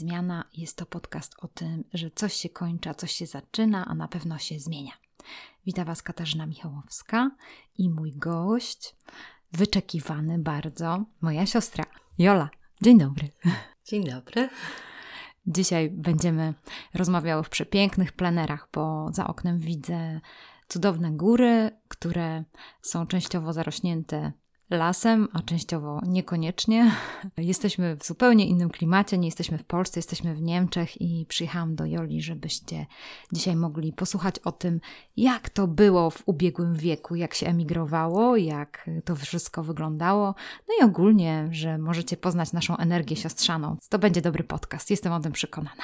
Zmiana. Jest to podcast o tym, że coś się kończy, a coś się zaczyna, a na pewno się zmienia. Witam Was Katarzyna Michałowska i mój gość, wyczekiwany bardzo, moja siostra Jola. Dzień dobry. Dzień dobry. Dzisiaj będziemy rozmawiały w przepięknych plenerach, bo za oknem widzę cudowne góry, które są częściowo zarośnięte lasem, a częściowo niekoniecznie. Jesteśmy w zupełnie innym klimacie, nie jesteśmy w Polsce, jesteśmy w Niemczech i przyjechałam do Joli, żebyście dzisiaj mogli posłuchać o tym, jak to było w ubiegłym wieku, jak się emigrowało, jak to wszystko wyglądało, no i ogólnie, że możecie poznać naszą energię siostrzaną. To będzie dobry podcast, jestem o tym przekonana.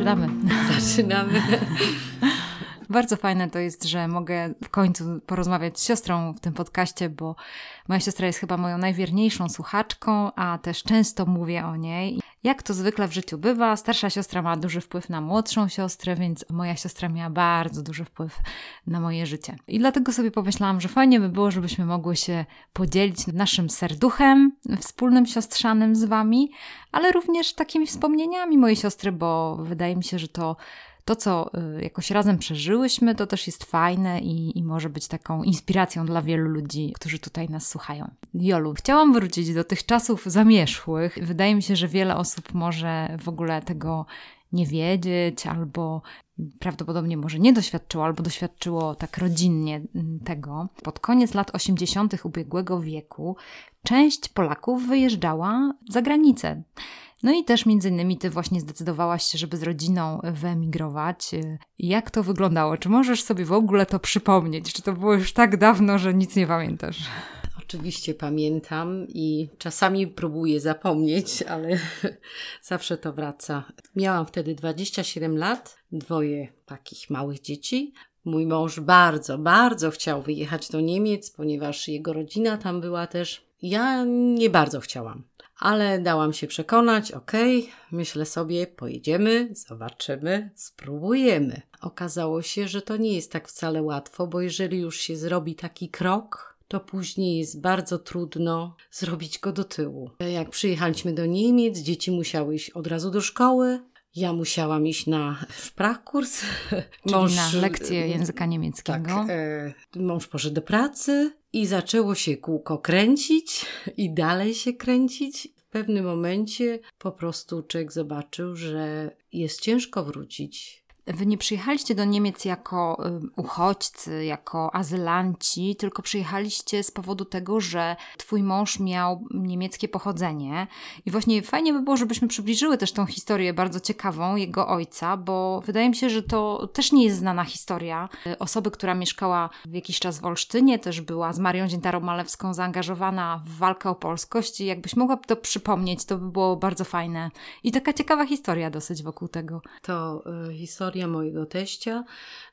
Zaczynamy. Zaczynamy. Bardzo fajne to jest, że mogę w końcu porozmawiać z siostrą w tym podcaście, bo moja siostra jest chyba moją najwierniejszą słuchaczką, a też często mówię o niej. Jak to zwykle w życiu bywa, starsza siostra ma duży wpływ na młodszą siostrę, więc moja siostra miała bardzo duży wpływ na moje życie. I dlatego sobie pomyślałam, że fajnie by było, żebyśmy mogły się podzielić naszym serduchem wspólnym siostrzanym z Wami, ale również takimi wspomnieniami mojej siostry, bo wydaje mi się, że to to, co y, jakoś razem przeżyłyśmy, to też jest fajne i, i, może być taką inspiracją dla wielu ludzi, którzy tutaj nas słuchają. Jolu, chciałam wrócić do tych czasów zamierzchłych. Wydaje mi się, że wiele osób może w ogóle tego nie wiedzieć albo prawdopodobnie może nie doświadczyło, albo doświadczyło tak rodzinnie mm, tego. Pod koniec lat 80. ubiegłego wieku część Polaków wyjeżdżała za granicę. No i też między innymi ty właśnie zdecydowałaś się, żeby z rodziną wyemigrować. Jak to wyglądało? Czy możesz sobie w ogóle to przypomnieć? Czy to było już tak dawno, że nic nie pamiętasz? Oczywiście pamiętam i czasami próbuję zapomnieć, ale zawsze to wraca. Miałam wtedy 27 lat, dwoje takich małych dzieci. Mój mąż bardzo, bardzo chciał wyjechać do Niemiec, ponieważ jego rodzina tam była też. Ja nie bardzo chciałam ale dałam się przekonać, okej, okay, myślę sobie, pojedziemy, zobaczymy, spróbujemy. Okazało się, że to nie jest tak wcale łatwo, bo jeżeli już się zrobi taki krok, to później jest bardzo trudno zrobić go do tyłu. Jak przyjechaliśmy do Niemiec, dzieci musiały iść od razu do szkoły, ja musiałam iść na szprachkurs. Czyli mąż, na lekcję języka niemieckiego. Tak, e, mąż poszedł do pracy i zaczęło się kółko kręcić i dalej się kręcić. W pewnym momencie po prostu człowiek zobaczył, że jest ciężko wrócić Wy nie przyjechaliście do Niemiec jako uchodźcy, jako azylanci, tylko przyjechaliście z powodu tego, że twój mąż miał niemieckie pochodzenie. I właśnie fajnie by było, żebyśmy przybliżyły też tą historię bardzo ciekawą jego ojca, bo wydaje mi się, że to też nie jest znana historia osoby, która mieszkała jakiś czas w Olsztynie, też była z Marią Dziętarą-Malewską zaangażowana w walkę o polskość i jakbyś mogła to przypomnieć, to by było bardzo fajne. I taka ciekawa historia dosyć wokół tego. To y, historia historia mojego teścia.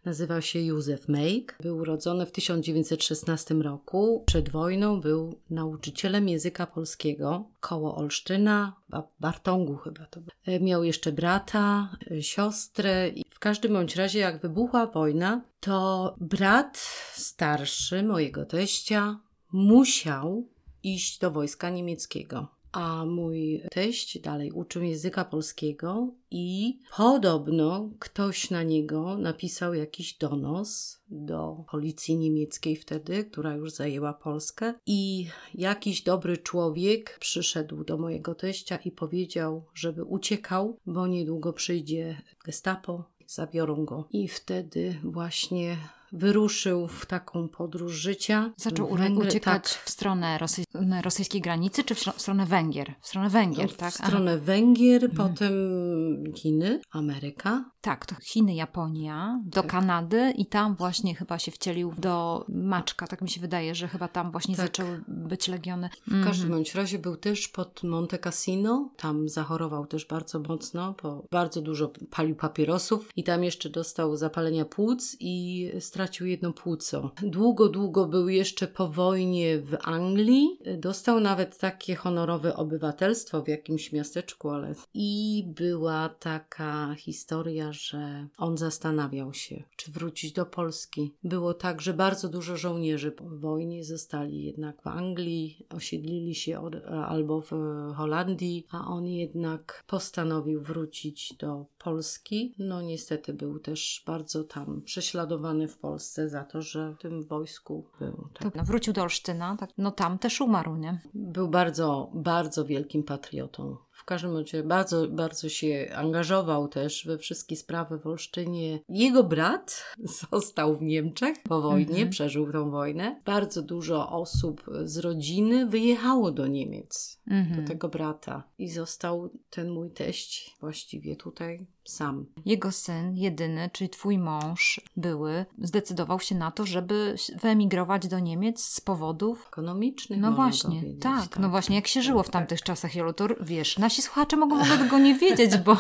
Nazywał się Józef Mejk. Był urodzony w 1916 roku. Przed wojną był nauczycielem języka polskiego koło Olsztyna, Bartongu chyba to był. E, miał jeszcze brata, e, siostrę. W każdym bądź razie, jak wybuchła wojna, to brat starszy mojego teścia musiał iść do wojska niemieckiego a mój teść dalej uczył języka polskiego i podobno ktoś na niego napisał jakiś donos do policji niemieckiej wtedy, która już zajęła Polskę i jakiś dobry człowiek przyszedł do mojego teścia i powiedział, żeby uciekał, bo niedługo przyjdzie gestapo, zabiorą go. I wtedy właśnie wyruszył w taką podróż życia. Zaczął Węgry, uciekać tak. w stronę rosy rosyjskiej granicy, czy w stronę Węgier? W stronę Węgier, tak? W stronę Aha. Węgier, mhm. potem Chiny, Ameryka. Tak, to Chiny, Japonia, do tak. Kanady i tam właśnie chyba się wcielił do Maczka. Tak mi się wydaje, że chyba tam właśnie tak. zaczęły być legiony. W każdym mhm. bądź razie był też pod Monte Cassino. Tam zachorował też bardzo mocno, bo bardzo dużo palił papierosów i tam jeszcze dostał zapalenia płuc i stracił jedno płuco. Długo, długo był jeszcze po wojnie w Anglii. Dostał nawet takie honorowe obywatelstwo w jakimś miasteczku, ale i była taka historia, że on zastanawiał się, czy wrócić do Polski. Było tak, że bardzo dużo żołnierzy po wojnie zostali jednak w Anglii, osiedlili się od, albo w Holandii, a on jednak postanowił wrócić do Polski. No niestety był też bardzo tam prześladowany w Polsce za to, że w tym wojsku był. Tak. To wrócił do Olsztyna, tak, no tam też umarł, nie? Był bardzo, bardzo wielkim patriotą każdym razie bardzo, bardzo się angażował też we wszystkie sprawy w Olsztynie. Jego brat został w Niemczech po wojnie, mhm. przeżył tą wojnę. Bardzo dużo osób z rodziny wyjechało do Niemiec, mhm. do tego brata. I został ten mój teść właściwie tutaj sam. Jego syn, jedyny, czyli twój mąż były, zdecydował się na to, żeby wyemigrować do Niemiec z powodów ekonomicznych. No właśnie, tak, tak, no właśnie, jak się żyło w tamtych tak. czasach, Jolu, to wiesz, nasi słuchacze mogą w ogóle tego nie wiedzieć, bo,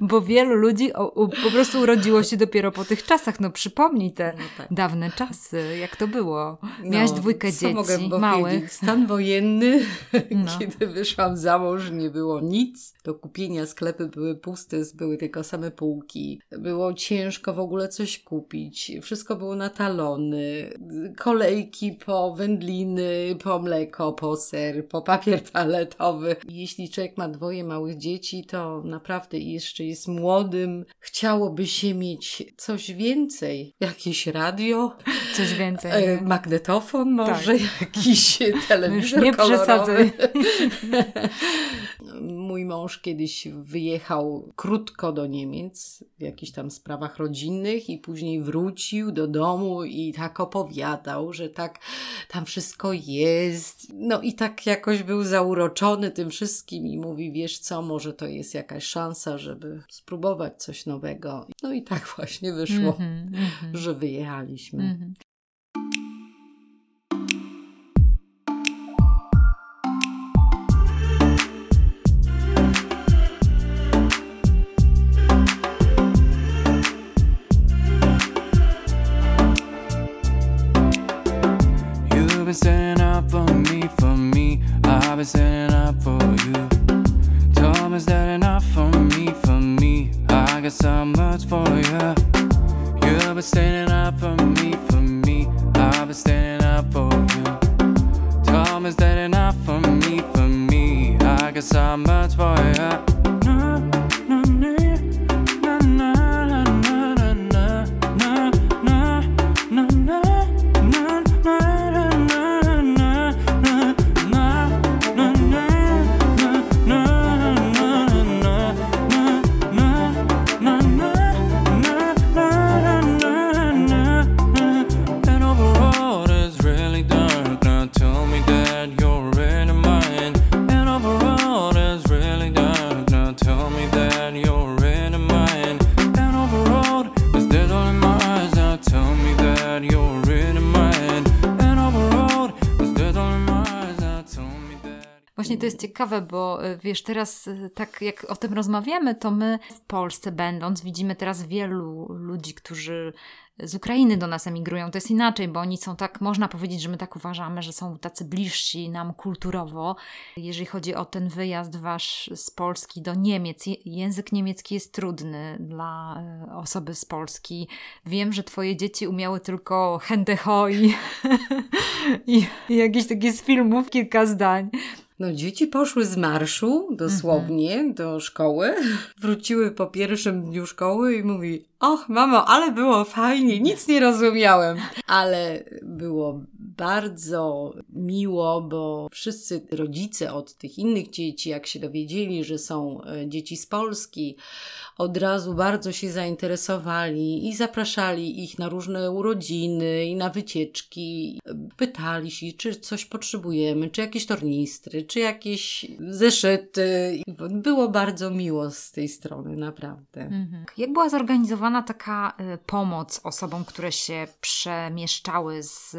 bo wielu ludzi o, po prostu urodziło się dopiero po tych czasach. No przypomnij te no tak. dawne czasy, jak to było. Miałaś no, dwójkę dzieci mogę małych. Stan wojenny, no. kiedy wyszłam za mąż, nie było nic. Do kupienia sklepy były puste, były tylko same półki. Było ciężko w ogóle coś kupić. Wszystko było na talony. Kolejki po wędliny, po mleko, po ser, po papier toaletowy. Jeśli człowiek ma dwoje małych dzieci, to naprawdę jeszcze jest młodym. Chciałoby się mieć coś więcej. Jakieś radio. Coś więcej. E, magnetofon może, tak. jakiś telewizor nie kolorowy. Mój mąż kiedyś wyjechał krótko do Niemiec w jakichś tam sprawach rodzinnych i później wrócił do domu i tak opowiadał, że tak tam wszystko jest. No i tak jakoś był zauroczony tym wszystkim i mówi, wiesz co, może to jest jakaś szansa, żeby spróbować coś nowego. No i tak właśnie wyszło, mm -hmm, że wyjechaliśmy. Mm -hmm. Ciekawe, bo y, wiesz, teraz y, tak jak o tym rozmawiamy, to my w Polsce będąc, widzimy teraz wielu ludzi, którzy z Ukrainy do nas emigrują. To jest inaczej, bo oni są tak, można powiedzieć, że my tak uważamy, że są tacy bliżsi nam kulturowo. Jeżeli chodzi o ten wyjazd wasz z Polski do Niemiec, język niemiecki jest trudny dla y, osoby z Polski. Wiem, że twoje dzieci umiały tylko hendeho i, i, i jakieś takie z filmów kilka zdań. No, dzieci poszły z marszu dosłownie mhm. do szkoły. Wróciły po pierwszym dniu szkoły i mówi: Och, mamo, ale było fajnie, nic nie rozumiałem. Ale było bardzo miło, bo wszyscy rodzice od tych innych dzieci, jak się dowiedzieli, że są e, dzieci z Polski, od razu bardzo się zainteresowali i zapraszali ich na różne urodziny i na wycieczki. Pytali się, czy coś potrzebujemy, czy jakieś tornistry, czy jakieś zeszyty. Było bardzo miło z tej strony, naprawdę. Mhm. Jak była zorganizowana taka y, pomoc osobom, które się przemieszczały z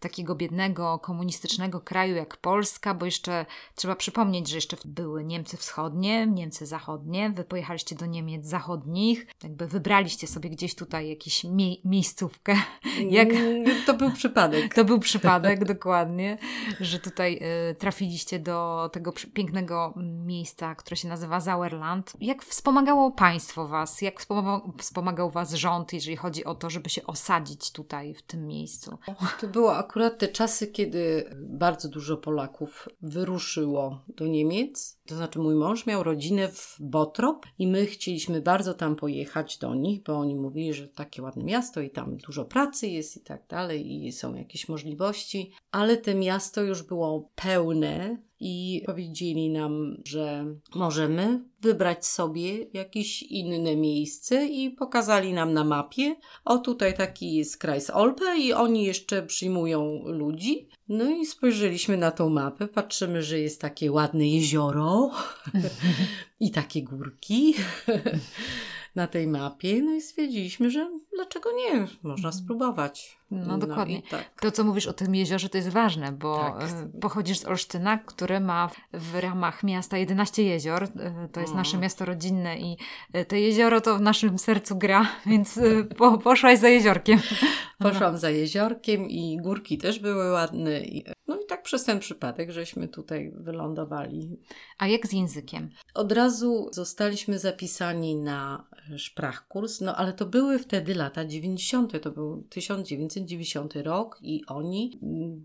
takich takiego biednego, komunistycznego kraju jak Polska, bo jeszcze trzeba przypomnieć, że jeszcze były Niemcy wschodnie, Niemcy zachodnie, wy pojechaliście do Niemiec zachodnich, jakby wybraliście sobie gdzieś tutaj jakąś mie miejscówkę. Jak... To był przypadek. To był przypadek, dokładnie, że tutaj y, trafiliście do tego pięknego miejsca, które się nazywa Sauerland. Jak wspomagało państwo was? Jak wspomagał, wspomagał was rząd, jeżeli chodzi o to, żeby się osadzić tutaj, w tym miejscu? To było akurat te czasy, kiedy bardzo dużo Polaków wyruszyło do Niemiec. To znaczy mój mąż miał rodzinę w Botrop i my chcieliśmy bardzo tam pojechać do nich, bo oni mówili, że takie ładne miasto i tam dużo pracy jest i tak dalej i są jakieś możliwości, ale to miasto już było pełne i powiedzieli nam, że możemy wybrać sobie jakieś inne miejsce i pokazali nam na mapie, o tutaj taki jest kraj z Olpe i oni jeszcze przyjmują ludzi. No i spojrzeliśmy na tą mapę, patrzymy, że jest takie ładne jezioro i takie górki na tej mapie, no i stwierdziliśmy, że dlaczego nie, można mhm. spróbować. No, no dokładnie. Tak. To, co mówisz o tym jeziorze, to jest ważne, bo tak. E, pochodzisz z Olsztyna, które ma w ramach miasta 11 jezior. E, to jest mm. nasze miasto rodzinne i e, to jezioro to w naszym sercu gra, więc po, poszłaś za jeziorkiem. Poszłam za jeziorkiem i górki też były ładne. I przez ten przypadek, żeśmy tutaj wylądowali. A jak z językiem? Od razu zostaliśmy zapisani na szprachkurs, no ale to były wtedy lata 90., to był 1990 rok i oni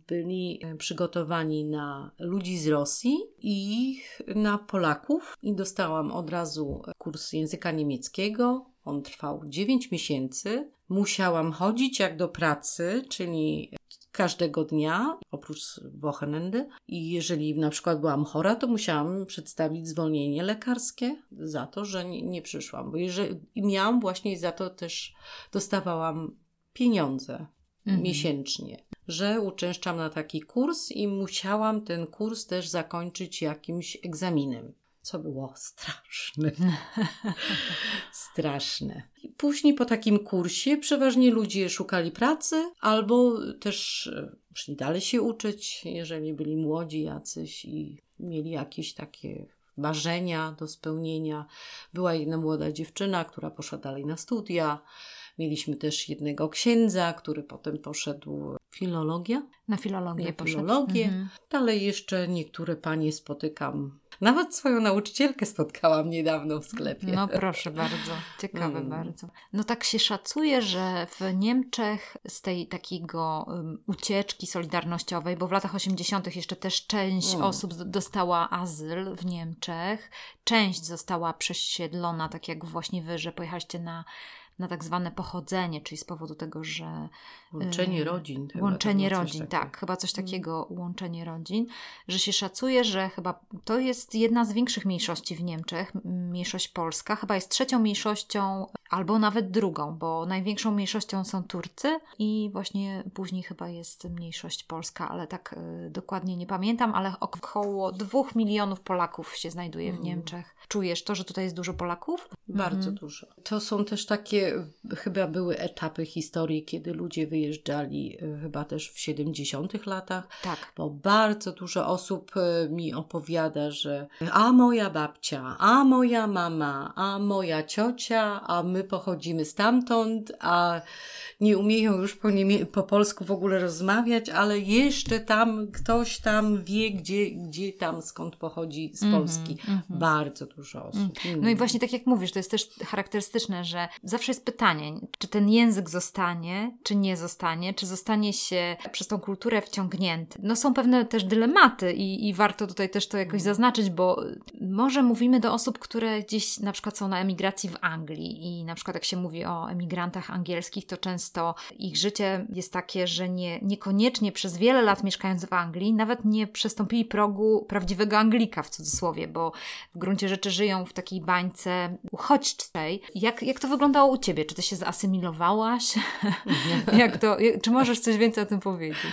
byli przygotowani na ludzi z Rosji i na Polaków i dostałam od razu kurs języka niemieckiego. On trwał 9 miesięcy. Musiałam chodzić jak do pracy, czyli każdego dnia, oprócz Wochenende. I jeżeli na przykład byłam chora, to musiałam przedstawić zwolnienie lekarskie za to, że nie, nie przyszłam. Bo jeżeli miałam właśnie za to też dostawałam pieniądze mhm. miesięcznie, że uczęszczam na taki kurs i musiałam ten kurs też zakończyć jakimś egzaminem co było straszne. straszne. I później po takim kursie przeważnie ludzie szukali pracy albo też e, szli dalej się uczyć, jeżeli byli młodzi jacyś i mieli jakieś takie marzenia do spełnienia. Była jedna młoda dziewczyna, która poszła dalej na studia. Mieliśmy też jednego księdza, który potem poszedł filologia. Na filologię na filologię. Mhm. Dalej jeszcze niektóre panie spotykam nawet swoją nauczycielkę spotkałam niedawno w sklepie. No proszę bardzo, ciekawe mm. bardzo. No tak się szacuje, że w Niemczech z tej takiego um, ucieczki solidarnościowej, bo w latach 80. jeszcze też część mm. osób dostała azyl w Niemczech, część została przesiedlona, tak jak właśnie wy, że pojechaliście na na tak zwane pochodzenie, czyli z powodu tego, że. Łączenie rodzin. Łączenie rodzin, tak, chyba coś mm. takiego, łączenie rodzin, że się szacuje, że chyba to jest jedna z większych mniejszości w Niemczech, mniejszość polska, chyba jest trzecią mniejszością albo nawet drugą, bo największą mniejszością są Turcy i właśnie później chyba jest mniejszość polska, ale tak y, dokładnie nie pamiętam, ale około dwóch milionów Polaków się znajduje w mm. Niemczech. Czujesz to, że tutaj jest dużo Polaków? Bardzo mhm. dużo. To są też takie, chyba były etapy historii, kiedy ludzie wyjeżdżali, y, chyba też w 70 latach. Tak. Bo bardzo dużo osób y, mi opowiada, że a moja babcia, a moja mama, a moja ciocia, a my pochodzimy stamtąd, a nie umieją już po, niemie- po polsku w ogóle rozmawiać, ale jeszcze tam ktoś tam wie, gdzie, gdzie tam, skąd pochodzi z mhm, Polski. Mm-hmm. Bardzo dużo osób. Mm. No i właśnie tak jak mówisz, to jest też charakterystyczne, że zawsze jest pytanie, czy ten język zostanie, czy nie zostanie, czy zostanie się przez tą kulturę wciągnięty. No są pewne też dylematy i, i warto tutaj też to jakoś mm. zaznaczyć, bo może mówimy do osób, które gdzieś na przykład są na emigracji w Anglii i na przykład jak się mówi o emigrantach angielskich, to często ich życie jest takie, że nie, niekoniecznie przez wiele lat mieszkając w Anglii, nawet nie przestąpili progu prawdziwego Anglika w cudzysłowie, bo w gruncie rzeczy żyją w takiej bańce uchodźczej. Jak, jak to wyglądało u Ciebie? Czy Ty się zaasymilowałaś? jak to, czy możesz coś więcej o tym powiedzieć?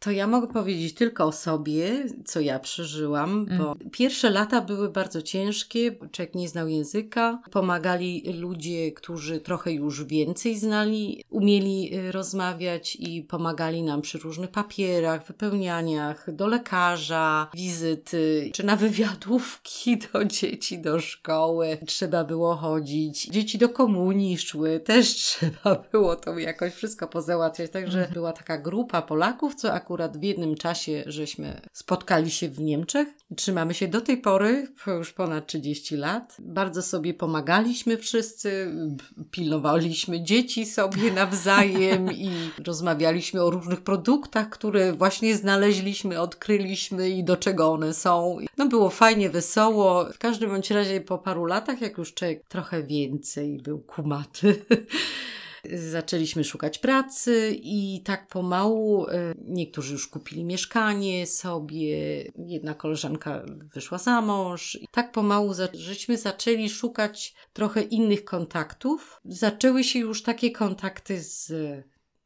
To ja mogę powiedzieć tylko o sobie, co ja przeżyłam, bo mm. pierwsze lata były bardzo ciężkie. Człowiek nie znał języka. Pomagali ludzie, którzy trochę już więcej znali, umieli y, rozmawiać i pomagali nam przy różnych papierach, wypełnianiach, do lekarza, wizyty, czy na wywiadówki do dzieci, do szkoły. Trzeba było chodzić. Dzieci do komunii szły, też trzeba było to jakoś wszystko pozałatwiać. Także mm. była taka grupa Polaków, co akurat akurat w jednym czasie żeśmy spotkali się w Niemczech. Trzymamy się do tej pory, już ponad 30 lat. Bardzo sobie pomagaliśmy wszyscy, pilnowaliśmy dzieci sobie nawzajem i rozmawialiśmy o różnych produktach, które właśnie znaleźliśmy, odkryliśmy i do czego one są. No było fajnie, wesoło. W każdym bądź razie po paru latach, jak już człowiek trochę więcej był kumaty, Zaczęliśmy szukać pracy i tak pomału e, niektórzy już kupili mieszkanie sobie, jedna koleżanka wyszła za mąż. Tak pomału żeśmy zaczęli szukać trochę innych kontaktów. Zaczęły się już takie kontakty z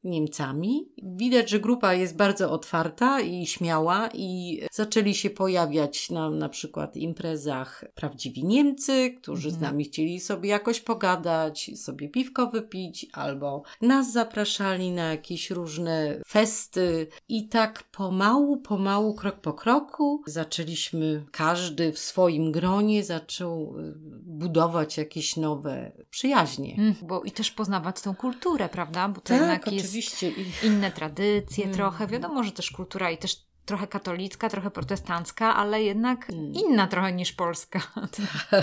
Niemcami. Widać, że grupa jest bardzo otwarta i śmiała i zaczęli się pojawiać na na przykład imprezach prawdziwi Niemcy, którzy z mhm. nami chcieli sobie jakoś pogadać, sobie piwko wypić albo nas zapraszali na jakieś różne festy i tak pomału, pomału, krok po kroku zaczęliśmy, każdy w swoim gronie zaczął y, budować jakieś nowe przyjaźnie. Mm, bo i też poznawać tą kulturę, prawda? Bo to tak, jednak jest Oczywiście. inne tradycje mm. trochę. Wiadomo, że też kultura i też trochę katolicka, trochę protestancka, ale jednak mm. inna trochę niż polska.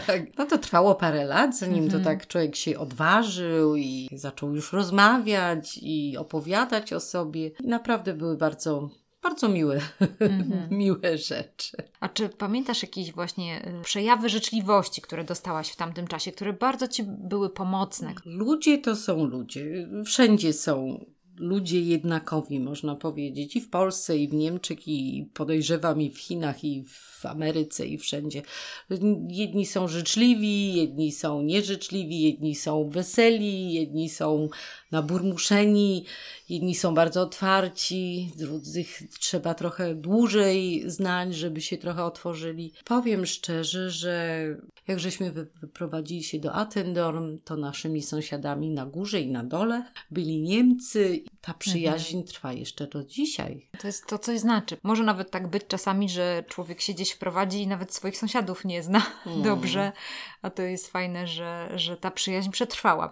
Tak. No to trwało parę lat, zanim mm to mhm. tak człowiek się odważył i zaczął już rozmawiać i opowiadać o sobie. Naprawdę były bardzo bardzo miłe, mm-hmm. miłe rzeczy. A czy pamiętasz jakieś właśnie y, przejawy życzliwości, które dostałaś w tamtym czasie, które bardzo ci były pomocne? Ludzie to są ludzie. Wszędzie są ludzie jednakowi, można powiedzieć, i w Polsce, i w Niemczech, i podejrzewam, i w Chinach, i w Ameryce, i wszędzie. Jedni są życzliwi, jedni są nieżyczliwi, jedni są weseli, jedni są naburmuszeni, jedni są bardzo otwarci, drudzy trzeba trochę dłużej znać, żeby się trochę otworzyli. Powiem szczerze, że jak żeśmy wyprowadzili się do Attendorn, to naszymi sąsiadami na górze i na dole byli Niemcy. Ta przyjaźń mhm. trwa jeszcze do dzisiaj. To jest to, coś znaczy. Może nawet tak być czasami, że człowiek się gdzieś wprowadzi i nawet swoich sąsiadów nie zna mm. dobrze, a to jest fajne, że, że ta przyjaźń przetrwała.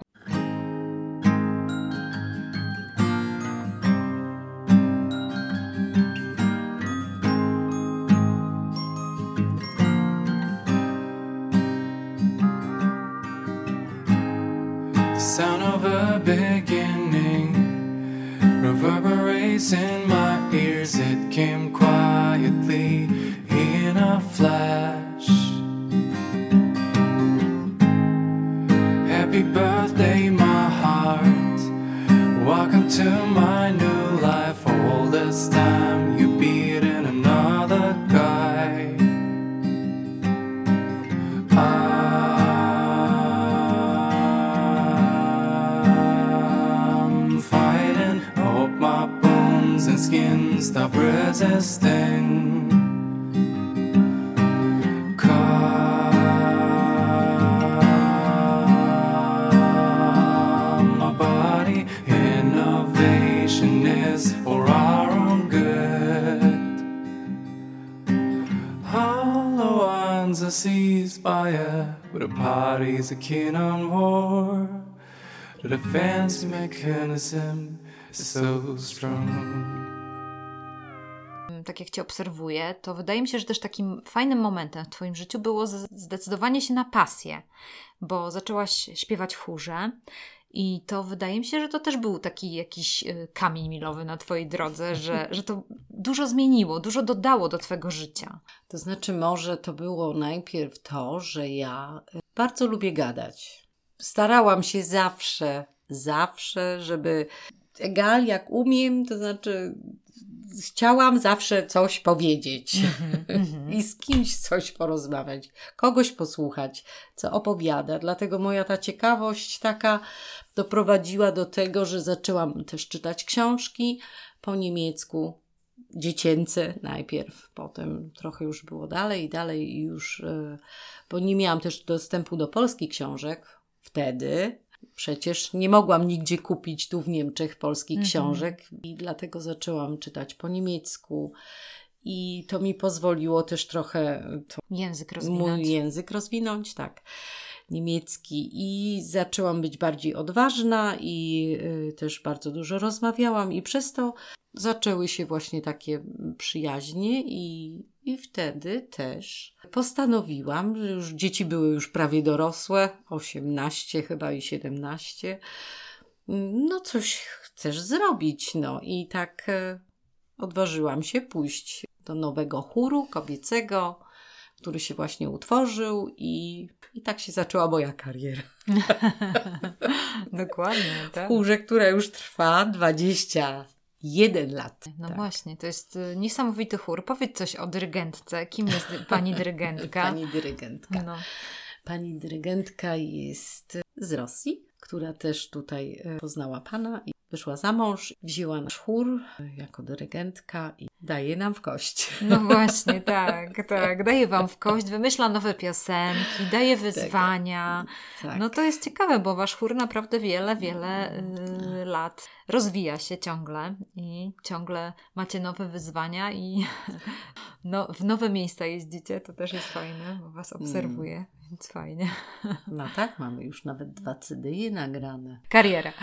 sound of a beginning reverberates in my ears. It came The defense mechanism is so strong. tak jak Cię obserwuję, to wydaje mi się, że też takim fajnym momentem w Twoim życiu było zdecydowanie się na pasję, bo zaczęłaś śpiewać w chórze. I to wydaje mi się, że to też był taki jakiś y, kamień milowy na Twojej drodze, że, że to dużo zmieniło, dużo dodało do Twojego życia. To znaczy, może to było najpierw to, że ja y, bardzo lubię gadać. Starałam się zawsze, zawsze, żeby egal jak umiem, to znaczy chciałam zawsze coś powiedzieć mm -hmm, i z kimś coś porozmawiać, kogoś posłuchać, co opowiada. Dlatego moja ta ciekawość taka doprowadziła do tego, że zaczęłam też czytać książki po niemiecku. dziecięce najpierw, potem trochę już było dalej i dalej już, e, bo nie miałam też dostępu do polskich książek wtedy. Przecież nie mogłam nigdzie kupić tu w Niemczech polskich Mhm. książek i dlatego zaczęłam czytać po niemiecku. I to mi pozwoliło też trochę Język rozwinąć. mój język rozwinąć, tak, niemiecki i zaczęłam być bardziej odważna i y, też bardzo dużo rozmawiałam i przez to zaczęły się właśnie takie przyjaźnie i, i wtedy też postanowiłam, że już dzieci były już prawie dorosłe, 18 chyba i 17, no coś chcesz zrobić, no i tak e, odważyłam się pójść do nowego chóru kobiecego, który się właśnie utworzył i, i tak się zaczęła moja kariera. Dokładnie, W tak. chórze, która już trwa 21 lat. No Tak. właśnie, to jest y, niesamowity chór. Powiedz coś o dyrygentce. Kim jest pani dyrygentka? Pani dyrygentka. No. Pani dyrygentka jest z Rosji, która też tutaj e, poznała pana i wyszła za mąż, wzięła nasz chór e, jako dyrygentka i daje nam w kość. no właśnie, tak, tak. Daje wam w kość, wymyśla nowe piosenki, daje wyzwania. Tak. No to jest ciekawe, bo wasz chór naprawdę wiele, wiele y, lat rozwija się ciągle i ciągle macie nowe wyzwania i no, w nowe miejsca jeździcie, to też jest fajne, bo was obserwuję, więc fajnie. no tak, mamy już nawet dwa CD nagrane. Kariera.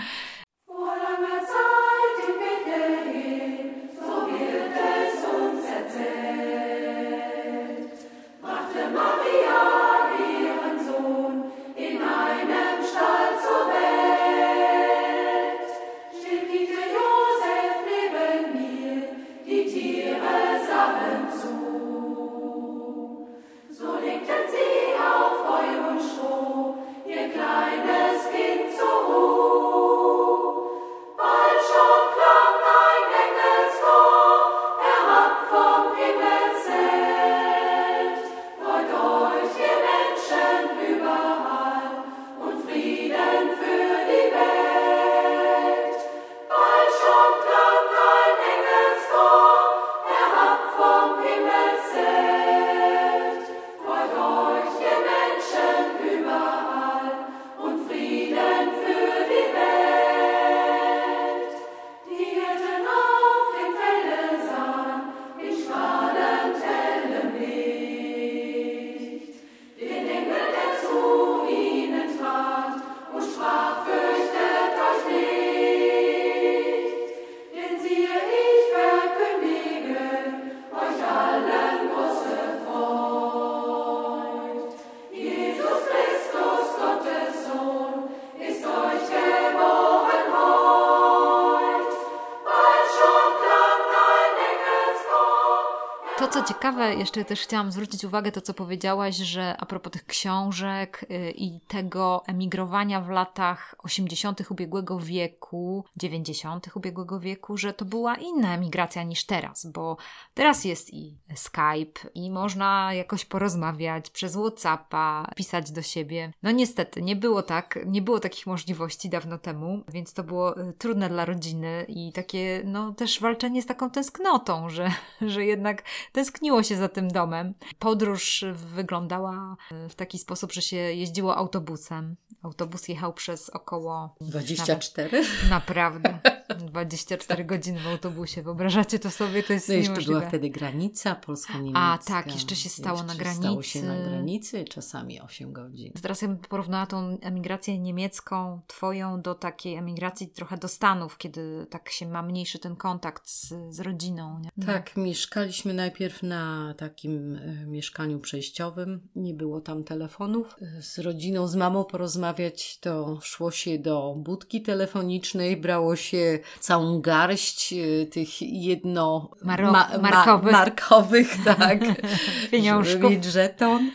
Co ciekawe, jeszcze też chciałam zwrócić uwagę to, co powiedziałaś, że a propos tych książek y, i tego emigrowania w latach 80. ubiegłego wieku, 90. ubiegłego wieku, że to była inna emigracja niż teraz, bo teraz jest i Skype, i można jakoś porozmawiać przez WhatsAppa, pisać do siebie. No niestety, nie było tak, nie było takich możliwości dawno temu, więc to było y, trudne dla rodziny i takie, no też walczenie z taką tęsknotą, że, że jednak tęskniło się za tym domem. Podróż wyglądała y, w taki sposób, że się jeździło autobusem. Autobus jechał przez około 24? Nawet, naprawdę 24 godziny w autobusie. Wyobrażacie to sobie? To jest No jeszcze niemożliwe. była wtedy granica polsko-niemiecka. A, tak, jeszcze się stało na Stało się na granicy. granicy, czasami 8 godzin. Teraz ja bym porównała tą emigrację niemiecką, twoją, do takiej emigracji trochę do Stanów, kiedy tak się ma mniejszy ten kontakt z, z rodziną. Nie? Tak, mieszkaliśmy najpierw na takim e, mieszkaniu przejściowym. Nie było tam telefonów. E, Z rodziną, z mamą porozmawiać, to szło się do budki telefonicznej, brało się całą garść e, tych jedno Maro- markowych. markowych tak, Pieniążków. mieć żeton.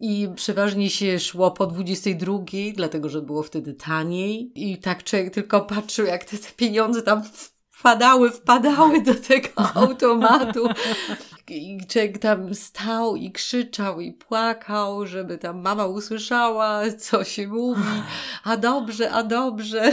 I przeważnie się szło po 22, dlatego że było wtedy taniej. I tak człowiek tylko patrzył, jak te, te pieniądze tam wpadały, wpadały do tego automatu. I człowiek tam stał i krzyczał i płakał, żeby tam mama usłyszała, co się mówi. A dobrze, a dobrze.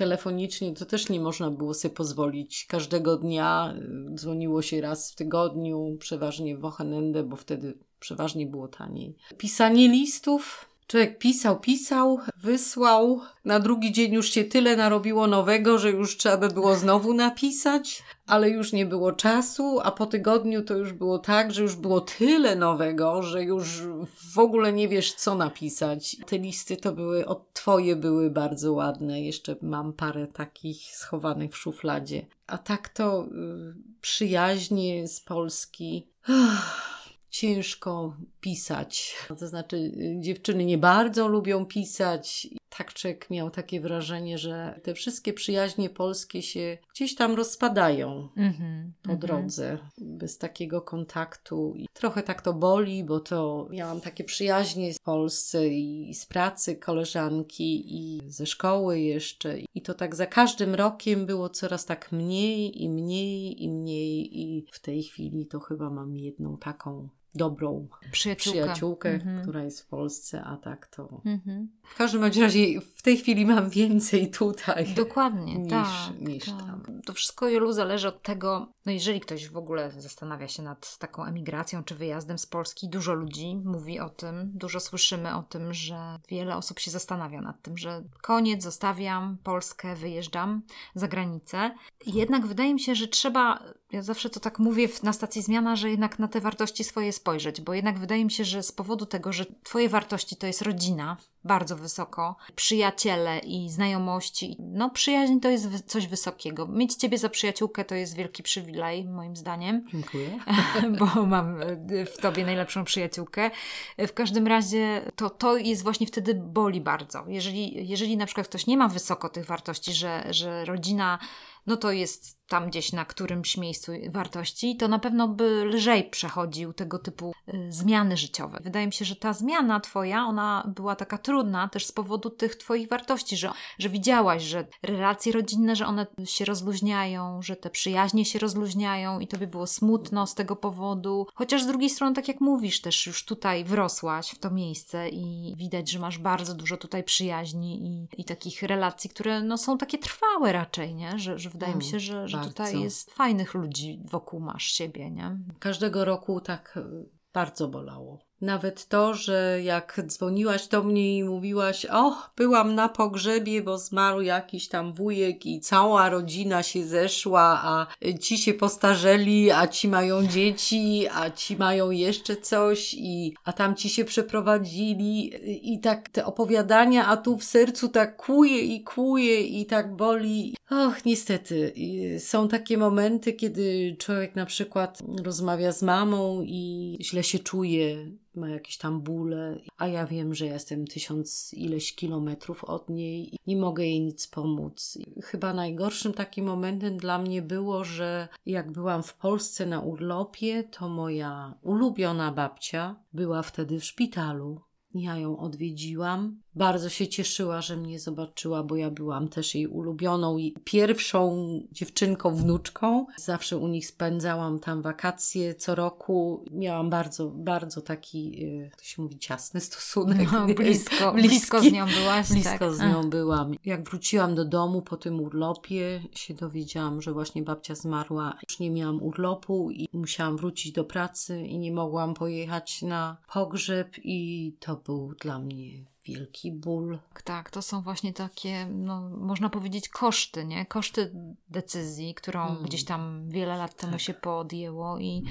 telefonicznie to też nie można było sobie pozwolić. Każdego dnia y, dzwoniło się raz w tygodniu, przeważnie w Wochenende, bo wtedy przeważnie było taniej. Pisanie listów. Człowiek pisał, pisał, wysłał. Na drugi dzień już się tyle narobiło nowego, że już trzeba by było znowu napisać, ale już nie było czasu, a po tygodniu to już było tak, że już było tyle nowego, że już w ogóle nie wiesz, co napisać. Te listy to były, od twoje były bardzo ładne. Jeszcze mam parę takich schowanych w szufladzie. A tak to y, przyjaźnie z Polski. Ciężko pisać. To znaczy, y, dziewczyny nie bardzo lubią pisać. Tak człowiek miał takie wrażenie, że te wszystkie przyjaźnie polskie się gdzieś tam rozpadają Mhm, po mhm. drodze, bez takiego kontaktu. I trochę tak to boli, bo to miałam takie przyjaźnie w Polsce i z pracy koleżanki i ze szkoły jeszcze. I to tak za każdym rokiem było coraz tak mniej i mniej i mniej i w tej chwili to chyba mam jedną taką dobrą Przyjaciółka. przyjaciółkę, Mhm. która jest w Polsce, a tak to... Mhm. W każdym razie w tej chwili mam więcej tutaj. Dokładnie, Niż- tak. niż tak. tam. To wszystko, Jolu, zależy od tego, no jeżeli ktoś w ogóle zastanawia się nad taką emigracją czy wyjazdem z Polski, dużo ludzi mówi o tym, dużo słyszymy o tym, że wiele osób się zastanawia nad tym, że koniec, zostawiam Polskę, wyjeżdżam za granicę. Jednak wydaje mi się, że trzeba, ja zawsze to tak mówię na stacji zmiana, że jednak na te wartości swoje spojrzeć, bo jednak wydaje mi się, że z powodu tego, że twoje wartości to jest rodzina, bardzo wysoko, przyjaciele i znajomości, no przyjaźń to jest coś wysokiego. Mieć ciebie za przyjaciółkę to jest wielki przywilej, moim zdaniem Dziękuję. bo mam e, w tobie najlepszą przyjaciółkę. W każdym razie to, to jest właśnie wtedy boli bardzo. Jeżeli, jeżeli na przykład ktoś nie ma wysoko tych wartości, że, że rodzina no to jest tam gdzieś na którymś miejscu wartości, to na pewno by lżej przechodził tego typu y, zmiany życiowe. Wydaje mi się, że ta zmiana twoja, ona była taka trudna też z powodu tych twoich wartości, że, że widziałaś, że relacje rodzinne, że one się rozluźniają, że te przyjaźnie się rozluźniają i tobie było smutno z tego powodu. Chociaż z drugiej strony, tak jak mówisz, też już tutaj wrosłaś w to miejsce i widać, że masz bardzo dużo tutaj przyjaźni i, i takich relacji, które no, są takie trwałe raczej, nie? Że, że wydaje mi Mm, się, że, że bardzo. tutaj jest fajnych ludzi wokół masz siebie, nie? Każdego roku tak e, bardzo bolało. Nawet to, że jak dzwoniłaś do mnie i mówiłaś, o, byłam na pogrzebie, bo zmarł jakiś tam wujek i cała rodzina się zeszła, a ci się postarzeli, a ci mają dzieci, a ci mają jeszcze coś, i, a tam ci się przeprowadzili i tak te opowiadania, a tu w sercu tak kłuje i kłuje i tak boli. Och, niestety, są takie momenty, kiedy człowiek na przykład rozmawia z mamą i źle się czuje, ma jakieś tam bóle, a ja wiem, że jestem tysiąc ileś kilometrów od niej i nie mogę jej nic pomóc. Chyba najgorszym takim momentem dla mnie było, że jak byłam w Polsce na urlopie, to moja ulubiona babcia była wtedy w szpitalu. Ja ją odwiedziłam. Bardzo się cieszyła, że mnie zobaczyła, bo ja byłam też jej ulubioną i pierwszą dziewczynką, wnuczką. Zawsze u nich spędzałam tam wakacje co roku. Miałam bardzo, bardzo taki, e, to się mówi, ciasny stosunek. No, blisko, Bliski. blisko z nią byłaś. Blisko tak? z nią byłam. Jak wróciłam do domu po tym urlopie, się dowiedziałam, że właśnie babcia zmarła. Już nie miałam urlopu i musiałam wrócić do pracy i nie mogłam pojechać na pogrzeb i to był dla mnie wielki ból. Tak, to są właśnie takie, no, można powiedzieć, koszty, nie? Koszty decyzji, którą Mm. gdzieś tam wiele lat temu Tak. się podjęło i,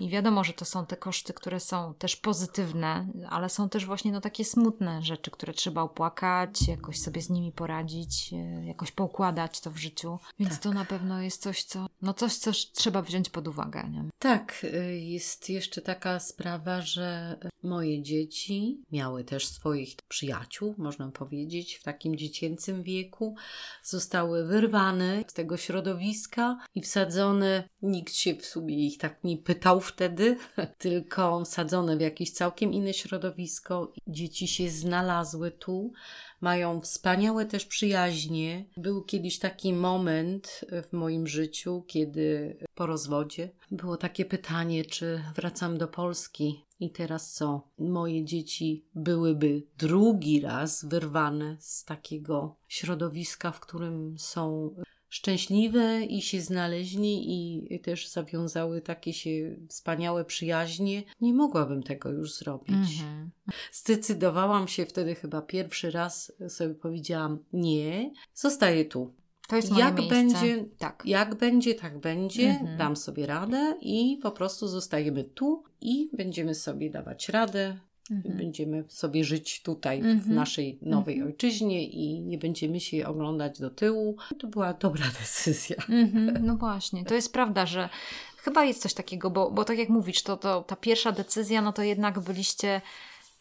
i wiadomo, że to są te koszty, które są też pozytywne, ale są też właśnie no, takie smutne rzeczy, które trzeba opłakać, jakoś sobie z nimi poradzić, e, jakoś poukładać to w życiu. Więc Tak. to na pewno jest coś, co, no coś, co trzeba wziąć pod uwagę, nie? Tak, y, jest jeszcze taka sprawa, że moje dzieci miały też swoich przyjaciół, można powiedzieć, w takim dziecięcym wieku. Zostały wyrwane z tego środowiska i wsadzone. Nikt się w sumie ich tak nie pytał wtedy, tylko sadzone w jakieś całkiem inne środowisko. Dzieci się znalazły tu, mają wspaniałe też przyjaźnie. Był kiedyś taki moment w moim życiu, kiedy po rozwodzie było takie pytanie, czy wracam do Polski. I teraz co? Moje dzieci byłyby drugi raz wyrwane z takiego środowiska, w którym są szczęśliwe i się znaleźli i też zawiązały takie się wspaniałe przyjaźnie. Nie mogłabym tego już zrobić. Mhm. Zdecydowałam się wtedy chyba pierwszy raz sobie powiedziałam nie, zostaję tu. To jest moje Jak miejsce. będzie, Tak. jak będzie, tak będzie, Mhm. dam sobie radę i po prostu zostajemy tu i będziemy sobie dawać radę. Mhm. Będziemy sobie żyć tutaj, w Mhm. naszej nowej Mhm. ojczyźnie i nie będziemy się oglądać do tyłu. To była dobra decyzja. Mhm, no właśnie, to jest prawda, że chyba jest coś takiego, bo, bo tak jak mówisz, to, to ta pierwsza decyzja, no to jednak byliście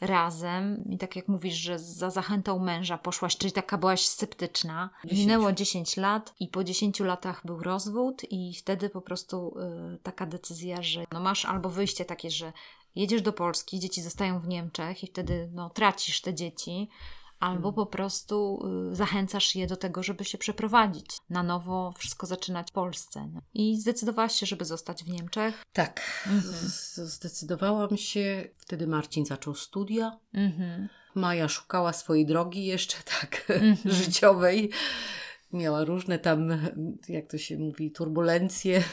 razem i tak jak mówisz, że za zachętą męża poszłaś, czyli taka byłaś sceptyczna. 10. Minęło 10 lat i po 10 latach był rozwód i wtedy po prostu y, taka decyzja, że no masz albo wyjście takie, że jedziesz do Polski, dzieci zostają w Niemczech i wtedy no, tracisz te dzieci, albo po prostu y, zachęcasz je do tego, żeby się przeprowadzić, na nowo wszystko zaczynać w Polsce. nie? I zdecydowałaś się, żeby zostać w Niemczech. Tak, Mhm. zdecydowałam się. Wtedy Marcin zaczął studia. Mhm. Maja szukała swojej drogi jeszcze tak Mhm. życiowej. Miała różne tam, jak to się mówi, turbulencje.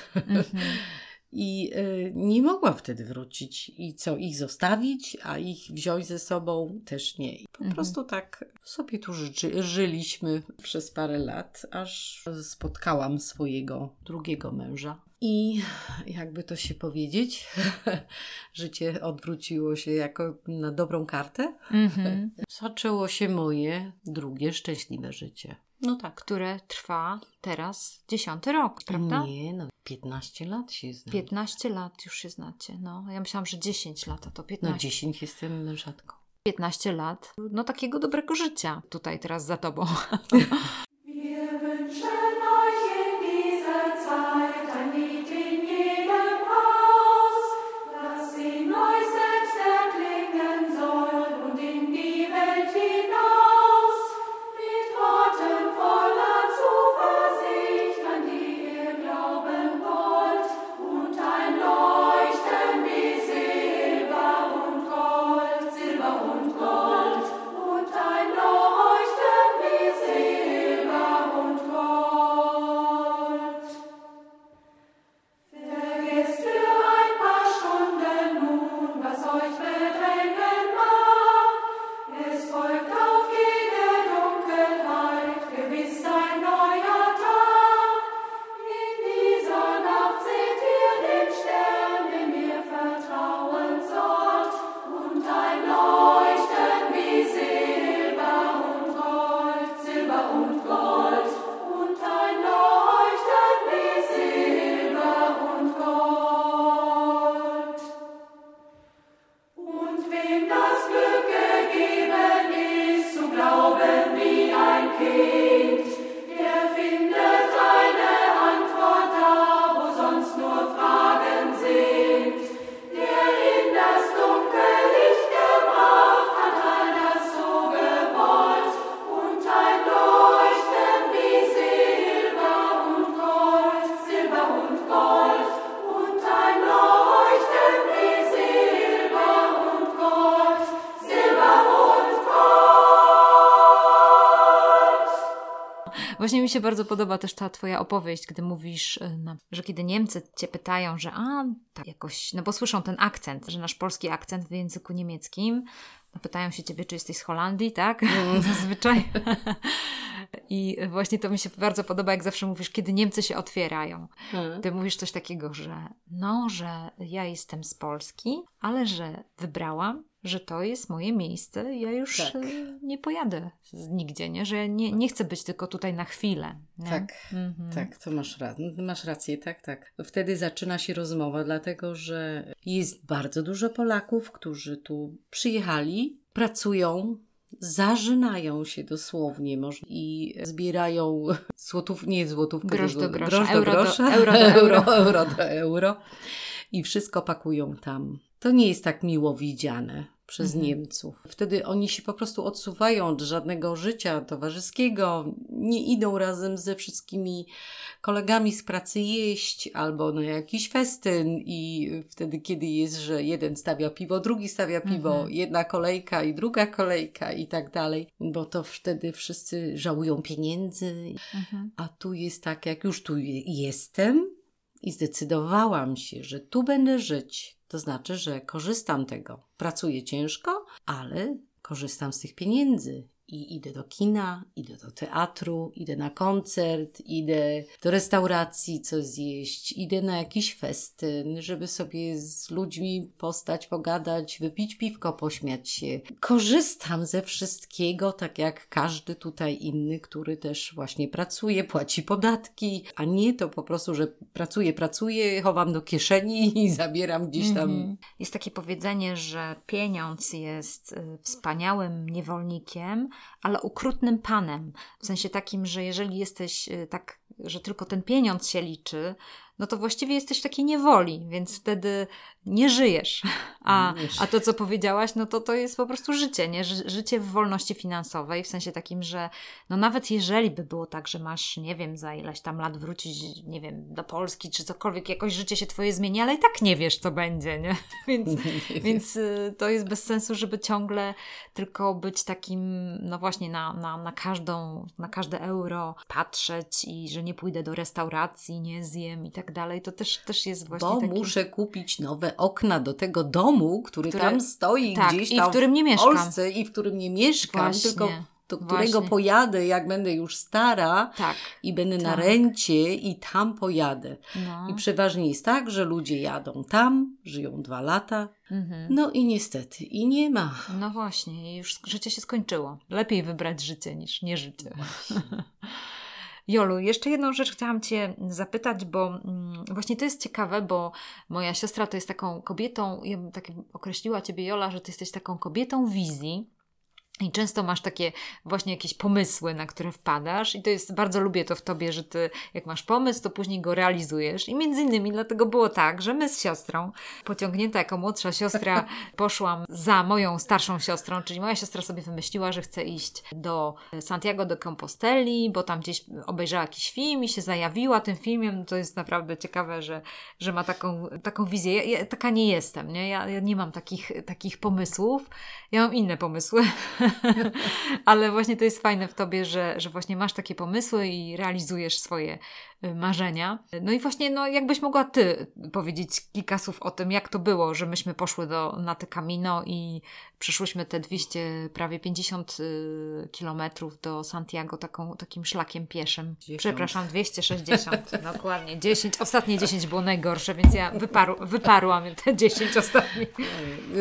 I y, nie mogła wtedy wrócić. I co, ich zostawić, a ich wziąć ze sobą też nie. I po Mhm. prostu tak sobie tu ży- żyliśmy przez parę lat, aż spotkałam swojego drugiego męża. I jakby to się powiedzieć, życie odwróciło się jako na dobrą kartę. Mhm. Zaczęło się moje drugie szczęśliwe życie. No tak. Które trwa teraz dziesiąty rok, prawda? Nie, no 15 lat się znam. 15 lat już się znacie. No, ja myślałam, że 10 lat, a to 15. No 10 jestem mężatką. 15 lat, no takiego dobrego życia tutaj teraz za tobą. Właśnie mi się bardzo podoba też ta twoja opowieść, gdy mówisz, y, że kiedy Niemcy cię pytają, że a, tak jakoś, no bo słyszą ten akcent, że nasz polski akcent w języku niemieckim, no pytają się ciebie, czy jesteś z Holandii, tak? Zazwyczaj. I właśnie to mi się bardzo podoba, jak zawsze mówisz, kiedy Niemcy się otwierają. Hmm. Ty mówisz coś takiego, że no, że ja jestem z Polski, ale że wybrałam, że to jest moje miejsce, ja już Tak. Nie pojadę nigdzie, nie? Że nie, nie chcę być tylko tutaj na chwilę. Nie? Tak, Mhm. Tak, to masz, ra- masz rację, tak, tak. Wtedy zaczyna się rozmowa, dlatego że jest bardzo dużo Polaków, którzy tu przyjechali, pracują, zażynają się dosłownie może, i zbierają złotów, nie złotówkę, Grosz do grosza, grosz do euro do- grosza, euro do euro. euro do euro. i wszystko pakują tam. To nie jest tak miło widziane przez Mhm. Niemców. Wtedy oni się po prostu odsuwają od żadnego życia towarzyskiego, nie idą razem ze wszystkimi kolegami z pracy jeść albo na jakiś festyn i wtedy, kiedy jest, że jeden stawia piwo, drugi stawia piwo, Mhm. jedna kolejka i druga kolejka i tak dalej, bo to wtedy wszyscy żałują pieniędzy, Mhm. a tu jest tak, jak już tu je- jestem i zdecydowałam się, że tu będę żyć. To znaczy, że korzystam tego. Pracuję ciężko, ale korzystam z tych pieniędzy. I idę do kina, idę do teatru, idę na koncert, idę do restauracji coś zjeść, idę na jakiś festyn, żeby sobie z ludźmi postać, pogadać, wypić piwko, pośmiać się. Korzystam ze wszystkiego, tak jak każdy tutaj inny, który też właśnie pracuje, płaci podatki, a nie to po prostu, że pracuję, pracuję, chowam do kieszeni i zabieram gdzieś tam. Mhm. Jest takie powiedzenie, że pieniądz jest y, wspaniałym niewolnikiem, ale ukrutnym panem. W sensie takim, że jeżeli jesteś y, tak, że tylko ten pieniądz się liczy, no to właściwie jesteś w takiej niewoli, więc wtedy nie żyjesz. A, Nie a to, co powiedziałaś, no to to jest po prostu życie, nie? Ży- Życie w wolności finansowej, w sensie takim, że no nawet jeżeli by było tak, że masz, nie wiem, za ileś tam lat wrócić, nie wiem, do Polski czy cokolwiek, jakoś życie się twoje zmieni, ale i tak nie wiesz, co będzie, nie? Więc, więc y, to jest bez sensu, żeby ciągle tylko być takim, no właśnie na, na, na każdą, na każde euro patrzeć i że nie pójdę do restauracji, nie zjem i tak dalej. To też, też jest właśnie Bo taki... muszę kupić nowe okna do tego domu, który Które- tam stoi tak, gdzieś i tam w którym nie mieszkam. Polsce i w którym nie mieszkam, Właśnie, tylko do którego właśnie. pojadę, jak będę już stara Tak. i będę na Tak. rencie i tam pojadę. No. I przeważnie jest tak, że ludzie jadą tam, żyją dwa lata, Mhm. no i niestety, i nie ma. No właśnie, i już życie się skończyło. Lepiej wybrać życie niż nie życie. Jolu, jeszcze jedną rzecz chciałam Cię zapytać, bo mm, właśnie to jest ciekawe, bo moja siostra to jest taką kobietą, ja bym tak określiła Ciebie, Jola, że Ty jesteś taką kobietą wizji. I często masz takie właśnie jakieś pomysły, na które wpadasz, i to jest bardzo lubię to w tobie, że ty, jak masz pomysł, to później go realizujesz. I między innymi dlatego było tak, że my z siostrą, pociągnięta jako młodsza siostra, poszłam za moją starszą siostrą, czyli moja siostra sobie wymyśliła, że chce iść do Santiago de Composteli, bo tam gdzieś obejrzała jakiś film i się zajawiła tym filmem. To jest naprawdę ciekawe, że, że ma taką, taką wizję. Ja, ja taka nie jestem, nie? Ja, ja nie mam takich, takich pomysłów. Ja mam inne pomysły. Ale właśnie to jest fajne w tobie, że, że właśnie masz takie pomysły i realizujesz swoje marzenia. No i właśnie, no jakbyś mogła ty powiedzieć kilka słów o tym, jak to było, że myśmy poszły do, na te Camino i przyszłyśmy te 200, prawie 50 y, kilometrów do Santiago taką, takim szlakiem pieszym. 10. Przepraszam, 260, dokładnie. 10, ostatnie 10 było najgorsze, więc ja wyparu, wyparłam te 10 ostatnich.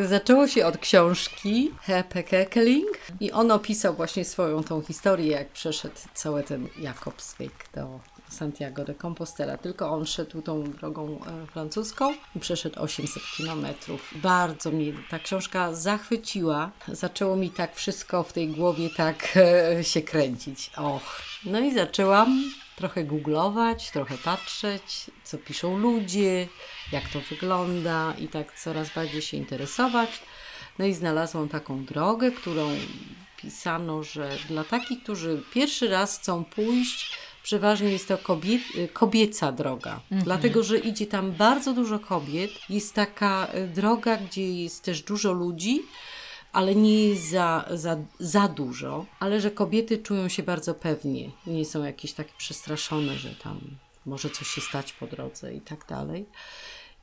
Zaczęło się od książki Hepe Kekeling i on opisał właśnie swoją tą historię, jak przeszedł cały ten Jakobsweg do Santiago de Compostela. Tylko on szedł tą drogą e, francuską i przeszedł 800 kilometrów. Bardzo mnie ta książka zachwyciła. Zaczęło mi tak wszystko w tej głowie tak e, się kręcić. Och. No i zaczęłam trochę googlować, trochę patrzeć, co piszą ludzie, jak to wygląda i tak coraz bardziej się interesować. No i znalazłam taką drogę, którą pisano, że dla takich, którzy pierwszy raz chcą pójść, przeważnie jest to kobie, kobieca droga. Dlatego, że idzie tam bardzo dużo kobiet. Jest taka e, droga, gdzie jest też dużo ludzi, ale nie jest za, za, za dużo, ale że kobiety czują się bardzo pewnie. Nie są jakieś takie przestraszone, że tam może coś się stać po drodze i tak dalej.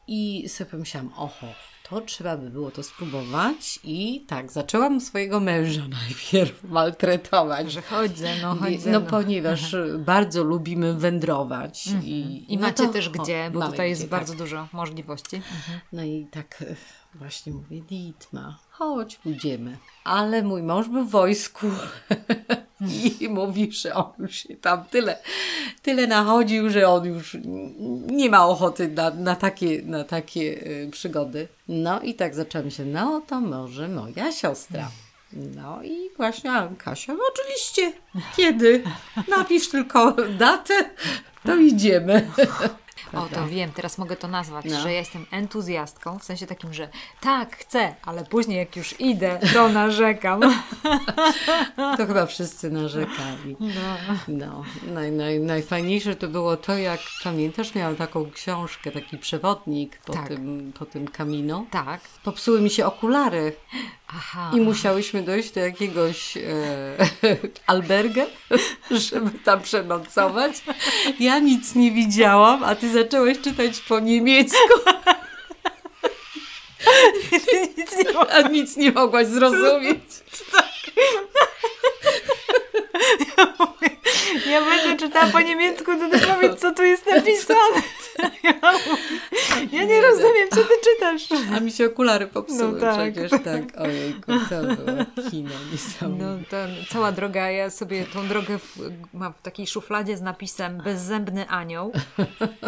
I sobie pomyślałam, oho, to trzeba by było to spróbować. I tak, zaczęłam swojego męża najpierw maltretować. Że chodzę, no Wie- chodzę. no ponieważ bardzo lubimy wędrować. I, I no macie to- też gdzie, bo tutaj jest gdzie, bardzo tak. dużo możliwości. No i tak właśnie mówię, Ditma, chodź, pójdziemy. Ale mój mąż był w wojsku i mówi, że on już się tam tyle, tyle nachodził, że on już nie ma ochoty na, na takie, na takie e, przygody. No i tak zaczęłam się, no to może moja siostra. No i właśnie a Kasia, no oczywiście, kiedy? Napisz tylko datę, to idziemy. O, prawda? to wiem, teraz mogę to nazwać, No. że ja jestem entuzjastką, w sensie takim, że tak, chcę, ale później jak już idę, to narzekam. To chyba wszyscy narzekali. No, naj, naj, najfajniejsze to było to, jak pamiętasz, miałam taką książkę, taki przewodnik po, Tak. tym, po tym kamino. Tak. Popsuły mi się okulary Aha. i musiałyśmy dojść do jakiegoś e, albergę, żeby tam przenocować. Ja nic nie widziałam, a ty zaczęłaś czytać po niemiecku, Nic nie a nic nie mogłaś zrozumieć. Ja będę czytała po niemiecku, to ty powiedz, co tu jest napisane. Ja, ja nie rozumiem, co ty czytasz. A mi się okulary popsuły No tak. przecież, tak. Ojejku, to było kino niesamowite. No, to cała droga, ja sobie tą drogę w, mam w takiej szufladzie z napisem bezzębny anioł,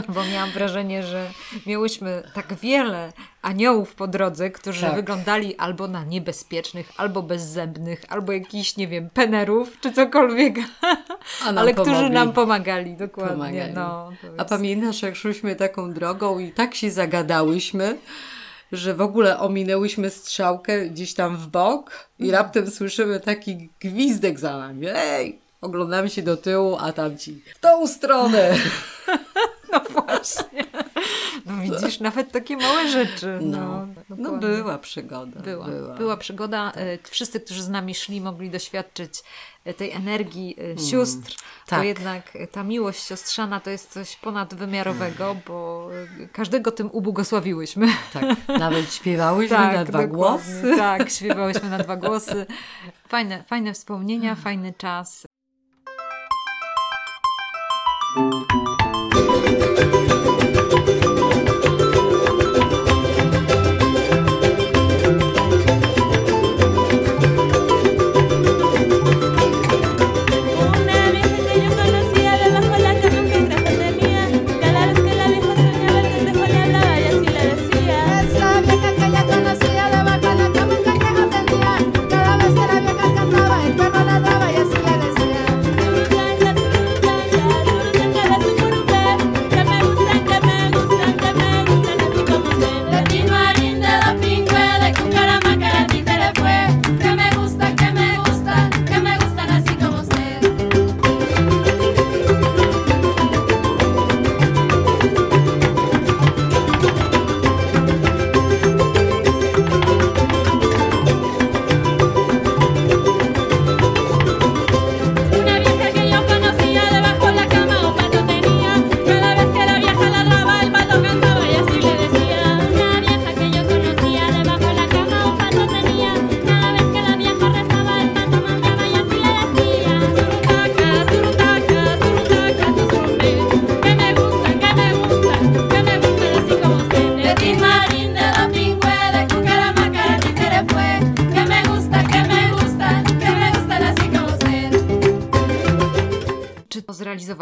bo miałam wrażenie, że miałyśmy tak wiele aniołów po drodze, którzy Tak. wyglądali albo na niebezpiecznych, albo bezzębnych, albo jakichś, nie wiem, penerów, czy cokolwiek, Ale którzy pomogli. nam pomagali, dokładnie. Pomagali. No, A pamiętasz, jak szłyśmy taką drogą i tak się zagadałyśmy, że w ogóle ominęłyśmy strzałkę gdzieś tam w bok i Mhm. raptem słyszymy taki gwizdek za nami. Ej! Oglądamy się do tyłu, a tam ci w tą stronę. No właśnie. No widzisz, nawet takie małe rzeczy. No, No, no była przygoda. Była, była. była. przygoda. E, Wszyscy, którzy z nami szli, mogli doświadczyć e, tej energii e, Mm. sióstr, bo tak. jednak e, ta miłość siostrzana to jest coś ponadwymiarowego, bo e, każdego tym ubłogosławiłyśmy. Tak, nawet śpiewałyśmy na dwa głosy. Tak, śpiewałyśmy na dwa głosy. Fajne, fajne wspomnienia, fajny czas.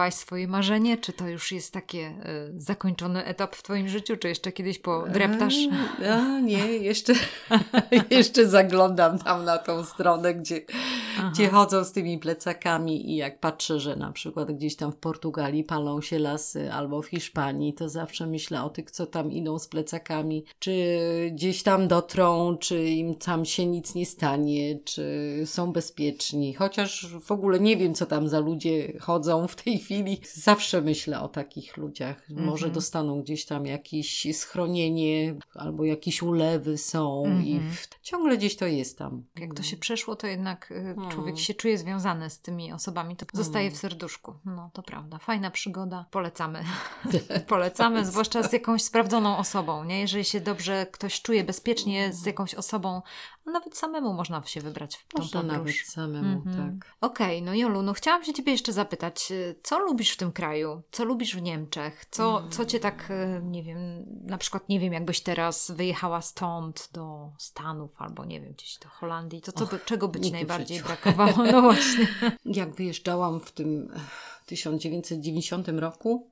Zrealizowałaś swoje marzenie? Czy to już jest takie e, zakończony etap w Twoim życiu? Czy jeszcze kiedyś podreptasz? A, nie, jeszcze, jeszcze zaglądam tam na tą stronę, gdzie, gdzie chodzą z tymi plecakami i jak patrzę, że na przykład gdzieś tam w Portugalii palą się lasy albo w Hiszpanii, to zawsze myślę o tych, co tam idą z plecakami, czy gdzieś tam dotrą, czy im tam się nic nie stanie, czy są bezpieczni. Chociaż w ogóle nie wiem, co tam za ludzie chodzą w tej chwili. Zawsze myślę o takich ludziach. Może dostaną gdzieś tam jakieś schronienie, albo jakieś ulewy są i w... ciągle gdzieś to jest tam. Jak to się przeszło, to jednak Hmm. człowiek się czuje związany z tymi osobami. To zostaje w serduszku. No to prawda. Fajna przygoda. Polecamy. Polecamy, zwłaszcza z jakąś sprawdzoną osobą. Nie? Jeżeli się dobrze ktoś czuje bezpiecznie z jakąś osobą, a nawet samemu można się wybrać w tą Można podróż. nawet samemu, Mhm. tak. Okej, no Jolu, no chciałam się Ciebie jeszcze zapytać, y, co lubisz w tym kraju? Co lubisz w Niemczech? Co, Mm. co Cię tak, y, nie wiem, na przykład, nie wiem, jakbyś teraz wyjechała stąd do Stanów albo, nie wiem, gdzieś do Holandii, to co by, czego by Ci najbardziej brakowało? No właśnie. Jak wyjeżdżałam w tym 1990 roku,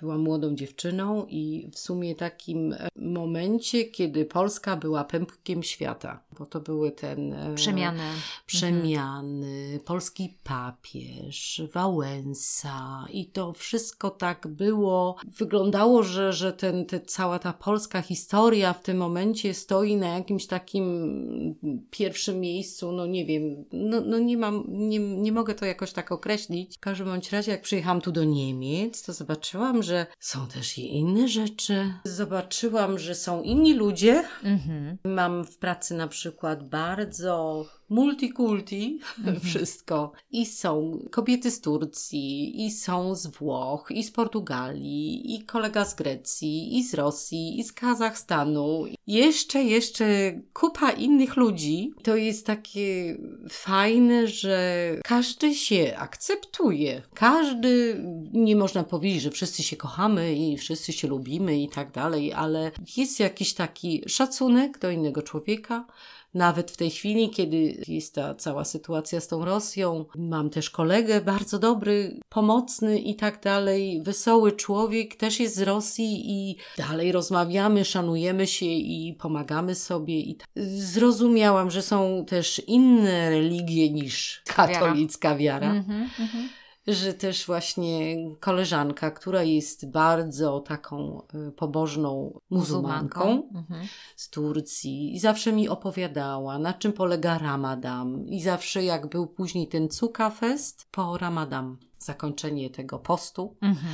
Byłam młodą dziewczyną i w sumie takim e, momencie, kiedy Polska była pępkiem świata, bo to były ten... e, Przemiany. Przemiany, polski papież, Wałęsa i to wszystko tak było. Wyglądało, że, że ten, te, cała ta polska historia w tym momencie stoi na jakimś takim pierwszym miejscu, no nie wiem, no, no nie mam, nie, nie mogę to jakoś tak określić. W każdym bądź razie, jak przyjechałam tu do Niemiec, to zobaczyłam, że są też i inne rzeczy. Zobaczyłam, że są inni ludzie, Mhm. Mam w pracy na przykład bardzo multikulti wszystko. I są kobiety z Turcji, i są z Włoch, i z Portugalii, i kolega z Grecji, i z Rosji, i z Kazachstanu. Jeszcze, jeszcze kupa innych ludzi. To jest takie fajne, że każdy się akceptuje. Każdy, nie można powiedzieć, że wszyscy się kochamy i wszyscy się lubimy i tak dalej, ale jest jakiś taki szacunek do innego człowieka. Nawet w tej chwili, kiedy jest ta cała sytuacja z tą Rosją, mam też kolegę bardzo dobry, pomocny i tak dalej, wesoły człowiek, też jest z Rosji i dalej rozmawiamy, szanujemy się i pomagamy sobie. I tak. Zrozumiałam, że są też inne religie niż katolicka wiara Mhm. Mhm. Że też właśnie koleżanka, która jest bardzo taką y, pobożną muzułmanką Mhm. z Turcji i zawsze mi opowiadała, na czym polega Ramadan. I zawsze jak był później ten Cuka Fest po Ramadan, zakończenie tego postu, Mhm.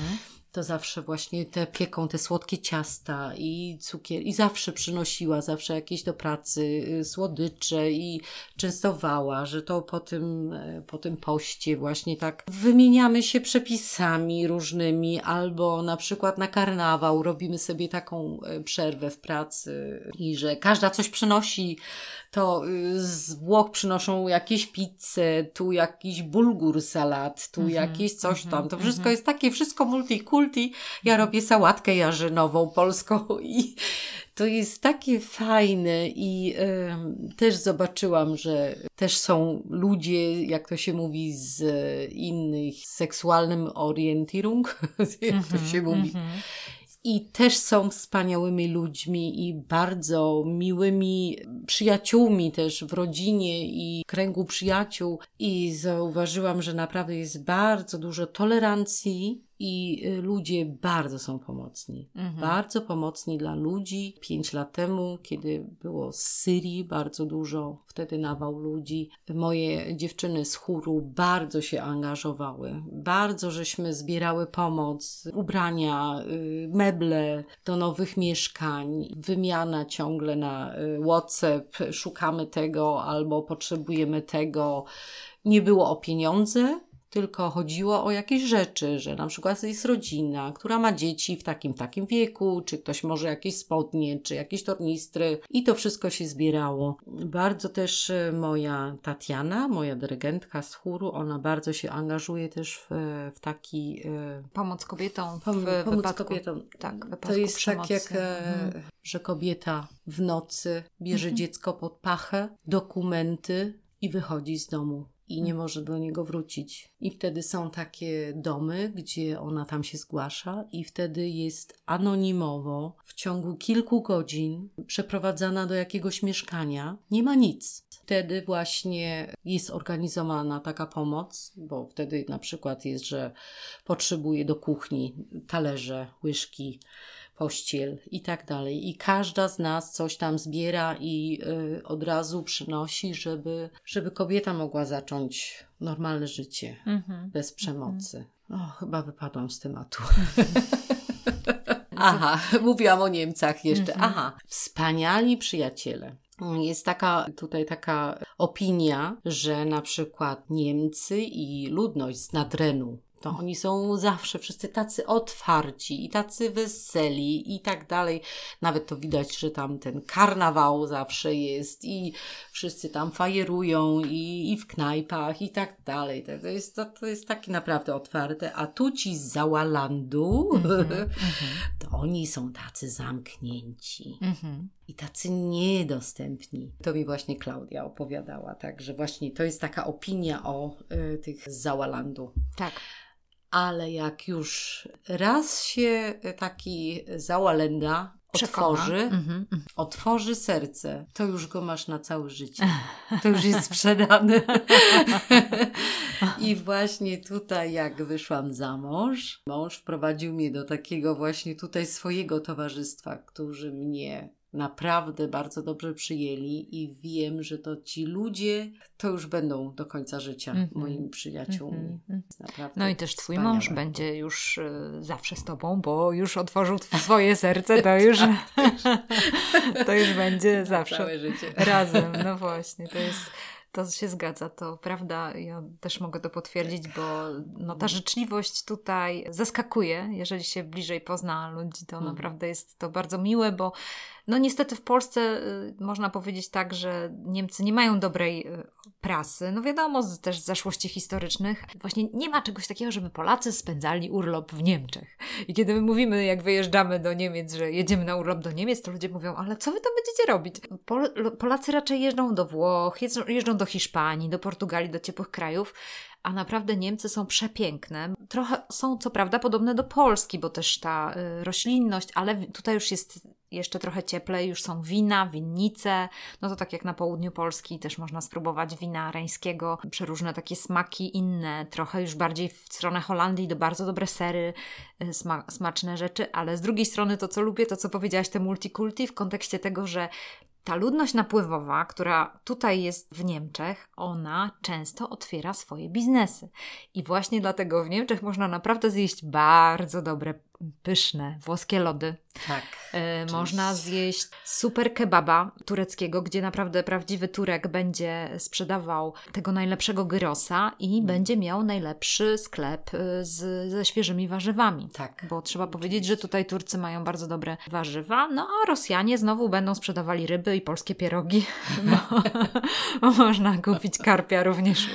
To zawsze właśnie te pieką te słodkie ciasta i cukier i zawsze przynosiła zawsze jakieś do pracy y, słodycze i częstowała, że to po tym, e, po tym poście właśnie tak wymieniamy się przepisami różnymi albo na przykład na karnawał robimy sobie taką e, przerwę w pracy i że każda coś przynosi to y, z Włoch przynoszą jakieś pizze, tu jakiś bulgur salat, tu jakieś coś tam. To wszystko jest takie, wszystko multikulti. Ja robię sałatkę jarzynową polską i to jest takie fajne i em, też zobaczyłam, że też są ludzie, jak to się mówi, z innych seksualnym Orientierung, jak to się mówi. I też są wspaniałymi ludźmi i bardzo miłymi przyjaciółmi też w rodzinie i kręgu przyjaciół. I zauważyłam, że naprawdę jest bardzo dużo tolerancji i y, ludzie bardzo są pomocni. Bardzo pomocni dla ludzi. Pięć lat temu, kiedy było z Syrii bardzo dużo, wtedy nawał ludzi. Moje dziewczyny z chóru bardzo się angażowały. Bardzo żeśmy zbierały pomoc, ubrania, y, meble do nowych mieszkań, wymiana ciągle na y, WhatsApp, szukamy tego albo potrzebujemy tego. Nie było o pieniądze, tylko chodziło o jakieś rzeczy, że na przykład jest rodzina, która ma dzieci w takim, takim wieku, czy ktoś może jakieś spodnie, czy jakieś tornistry i to wszystko się zbierało. Bardzo też e, moja Tatiana, moja dyrygentka z chóru, ona bardzo się angażuje też w, w taki... e, Pomoc kobietom w Pom- pomóc wypadku. kobietom. Tak, w To wypadku jest przemocy. tak jak, e, Mhm. że kobieta w nocy bierze dziecko pod pachę, dokumenty i wychodzi z domu. I nie może do niego wrócić. I wtedy są takie domy, gdzie ona tam się zgłasza, i wtedy jest anonimowo w ciągu kilku godzin przeprowadzana do jakiegoś mieszkania. Nie ma nic. Wtedy właśnie jest organizowana taka pomoc, bo wtedy na przykład jest, że potrzebuje do kuchni talerze, łyżki, pościel i tak dalej. I każda z nas coś tam zbiera i y, od razu przynosi, żeby, żeby kobieta mogła zacząć normalne życie Mhm. bez przemocy. O, chyba wypadłam z tematu. Aha, mówiłam o Niemcach jeszcze. Aha, wspaniali przyjaciele. Jest taka tutaj taka opinia, że na przykład Niemcy i ludność z Nadrenu, to oni są zawsze wszyscy tacy otwarci i tacy weseli i tak dalej. Nawet to widać, że tam ten karnawał zawsze jest i wszyscy tam fajerują i, i w knajpach i tak dalej. To, jest, to, to jest takie naprawdę otwarte. A tu ci z Załalandu, to oni są tacy zamknięci Mhm. i tacy niedostępni. To mi właśnie Klaudia opowiadała, tak, że właśnie to jest taka opinia o y, tych z Załalandu. Tak. Ale jak już raz się taki załalenda otworzy, Mhm, mhm. otworzy serce, to już go masz na całe życie. To już jest sprzedane. I właśnie tutaj, jak wyszłam za mąż, mąż wprowadził mnie do takiego właśnie tutaj swojego towarzystwa, którzy mnie naprawdę bardzo dobrze przyjęli i wiem, że to ci ludzie to już będą do końca życia Mhm. moimi przyjaciółmi. Jest naprawdę No i też twój wspaniałe. mąż będzie już y, zawsze z tobą, bo już otworzył tw- swoje serce, to już, to już będzie zawsze razem. No właśnie, to jest. To się zgadza, to prawda. Ja też mogę to potwierdzić, bo no, ta życzliwość tutaj zaskakuje. Jeżeli się bliżej pozna ludzi, to Mhm. naprawdę jest to bardzo miłe, bo no niestety w Polsce y, można powiedzieć tak, że Niemcy nie mają dobrej y, prasy. No wiadomo, z, też z zaszłości historycznych. Właśnie nie ma czegoś takiego, żeby Polacy spędzali urlop w Niemczech. I kiedy my mówimy, jak wyjeżdżamy do Niemiec, że jedziemy na urlop do Niemiec, to ludzie mówią, ale co wy tam będziecie robić? Pol- Polacy raczej jeżdżą do Włoch, jeżdżą, jeżdżą do Hiszpanii, do Portugalii, do ciepłych krajów, a naprawdę Niemcy są przepiękne. Trochę są co prawda podobne do Polski, bo też ta y, roślinność, ale tutaj już jest jeszcze trochę cieplej, już są wina, winnice. No to tak jak na południu Polski też można spróbować wina reńskiego, przeróżne takie smaki inne, trochę już bardziej w stronę Holandii, do bardzo dobre sery, y, sma- smaczne rzeczy, ale z drugiej strony to, co lubię, to co powiedziałaś, te multikulti w kontekście tego, że ta ludność napływowa, która tutaj jest w Niemczech, ona często otwiera swoje biznesy. I właśnie dlatego w Niemczech można naprawdę zjeść bardzo dobre, pyszne włoskie lody. Tak. E, można zjeść super kebaba tureckiego, gdzie naprawdę prawdziwy Turek będzie sprzedawał tego najlepszego gyrosa i będzie miał najlepszy sklep e, z, ze świeżymi warzywami. Tak. Bo trzeba powiedzieć, że tutaj Turcy mają bardzo dobre warzywa, no a Rosjanie znowu będą sprzedawali ryby i polskie pierogi. Bo, bo można kupić karpia również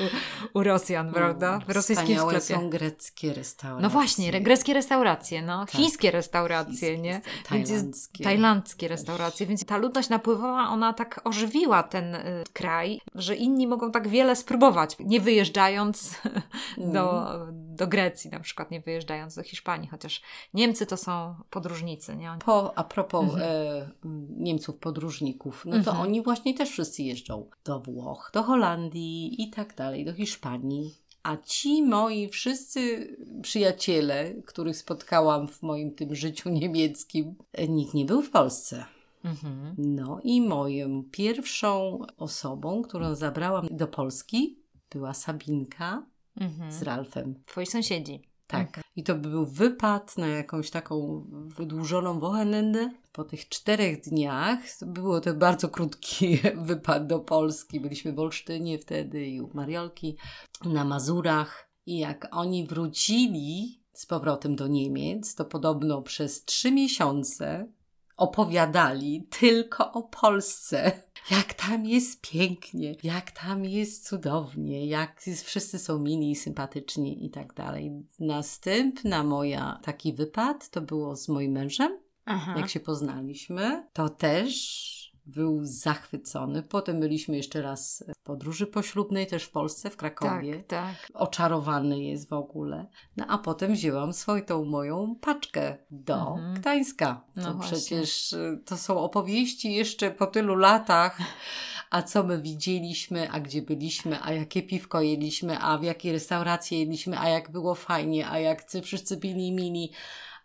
u, u Rosjan, prawda? W rosyjskim Wspaniałe sklepie. są greckie restauracje. No właśnie, re- greckie restauracje, no, Tak. chińskie restauracje, Chińskie, nie? tajlandzkie. Więc jest tajlandzkie restauracje, więc ta ludność napływowa, ona tak ożywiła ten y, kraj, że inni mogą tak wiele spróbować, nie wyjeżdżając do, do Grecji na przykład, nie wyjeżdżając do Hiszpanii, chociaż Niemcy to są podróżnicy, nie? Oni- Po, a propos Mhm. e, Niemców podróżników, no to Mhm. oni właśnie też wszyscy jeżdżą do Włoch, do Holandii i tak dalej, do Hiszpanii. A ci moi wszyscy przyjaciele, których spotkałam w moim tym życiu niemieckim, e, nikt nie był w Polsce. Mhm. No i moją pierwszą osobą, którą zabrałam do Polski, była Sabinka Mhm. z Ralfem. Twoi sąsiedzi. Tak. I to był wypad na jakąś taką wydłużoną Wochenende. Po tych czterech dniach, było to bardzo krótki wypad do Polski. Byliśmy w Olsztynie wtedy i u Mariolki, na Mazurach. I jak oni wrócili z powrotem do Niemiec, to podobno przez trzy miesiące opowiadali tylko o Polsce. Jak tam jest pięknie, jak tam jest cudownie, jak jest, wszyscy są mili, sympatyczni i tak dalej. Następna moja taki wypad to było z moim mężem, Aha. jak się poznaliśmy. To też był zachwycony. Potem byliśmy jeszcze raz w podróży poślubnej, też w Polsce, w Krakowie Tak, tak. oczarowany jest w ogóle. No a potem wzięłam swoją tą moją paczkę do Mhm. Gdańska. To No właśnie. przecież y, to są opowieści jeszcze po tylu latach. A co my widzieliśmy, a gdzie byliśmy, a jakie piwko jedliśmy, a w jakiej restauracji jedliśmy, a jak było fajnie, a jakcy wszyscy byli mili,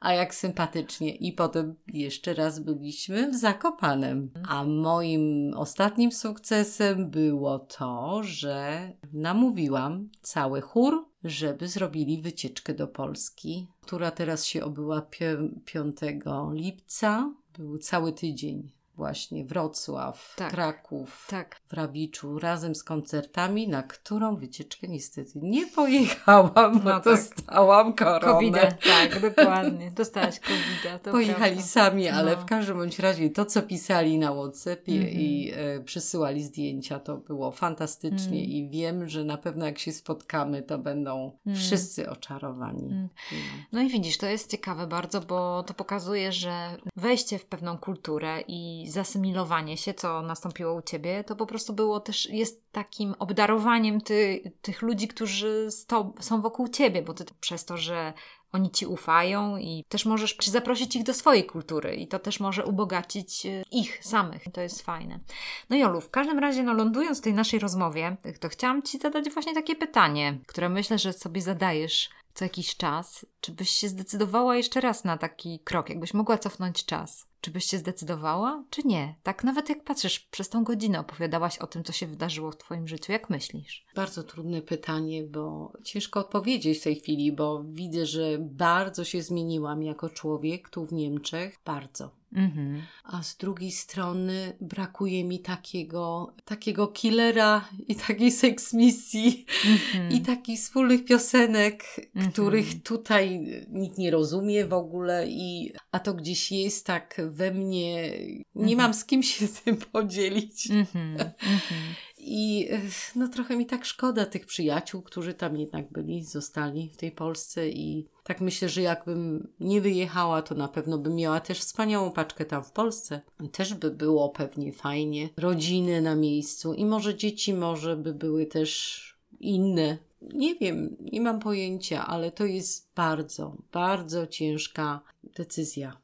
a jak sympatycznie. I potem jeszcze raz byliśmy w Zakopanem. A moim ostatnim sukcesem było to, że namówiłam cały chór, żeby zrobili wycieczkę do Polski, która teraz się obyła pi- 5 lipca. Był cały tydzień. Właśnie Wrocław, Tak. Kraków, Tak. w Rawiczu razem z koncertami, na którą wycieczkę niestety nie pojechałam, bo No tak. dostałam koronę. Covid, tak, dokładnie. Dostałaś covid Pojechali prawda. sami, ale No. w każdym bądź razie to, co pisali na WhatsAppie Mhm. i e, przysyłali zdjęcia, to było fantastycznie Mm. i wiem, że na pewno jak się spotkamy, to będą Mm. wszyscy oczarowani. Mm. No i widzisz, to jest ciekawe bardzo, bo to pokazuje, że wejście w pewną kulturę i zasymilowanie się, co nastąpiło u ciebie, to po prostu było też, jest takim obdarowaniem ty, tych ludzi, którzy sto, są wokół ciebie, bo ty przez to, że oni ci ufają i też możesz zaprosić ich do swojej kultury i to też może ubogacić e, ich samych. To jest fajne. No Jolu, w każdym razie, no lądując w tej naszej rozmowie, to chciałam ci zadać właśnie takie pytanie, które myślę, że sobie zadajesz co jakiś czas. Czy byś się zdecydowała jeszcze raz na taki krok, jakbyś mogła cofnąć czas? Czy byś się zdecydowała, czy nie? Tak nawet jak patrzysz, przez tą godzinę opowiadałaś o tym, co się wydarzyło w twoim życiu. Jak myślisz? Bardzo trudne pytanie, bo ciężko odpowiedzieć w tej chwili, bo widzę, że bardzo się zmieniłam jako człowiek tu w Niemczech. Bardzo. Mhm. A z drugiej strony brakuje mi takiego, takiego killera i takiej seks misji Mhm. i takich wspólnych piosenek, Mhm. których tutaj nikt nie rozumie w ogóle i a to gdzieś jest tak we mnie, nie mam z kim się tym podzielić. I ech, no trochę mi tak szkoda tych przyjaciół, którzy tam jednak byli, zostali w tej Polsce i tak myślę, że jakbym nie wyjechała, to na pewno bym miała też wspaniałą paczkę tam w Polsce. Też by było pewnie fajnie. Rodziny na miejscu i może dzieci może by były też inne. Nie wiem, nie mam pojęcia, ale to jest bardzo, bardzo ciężka decyzja.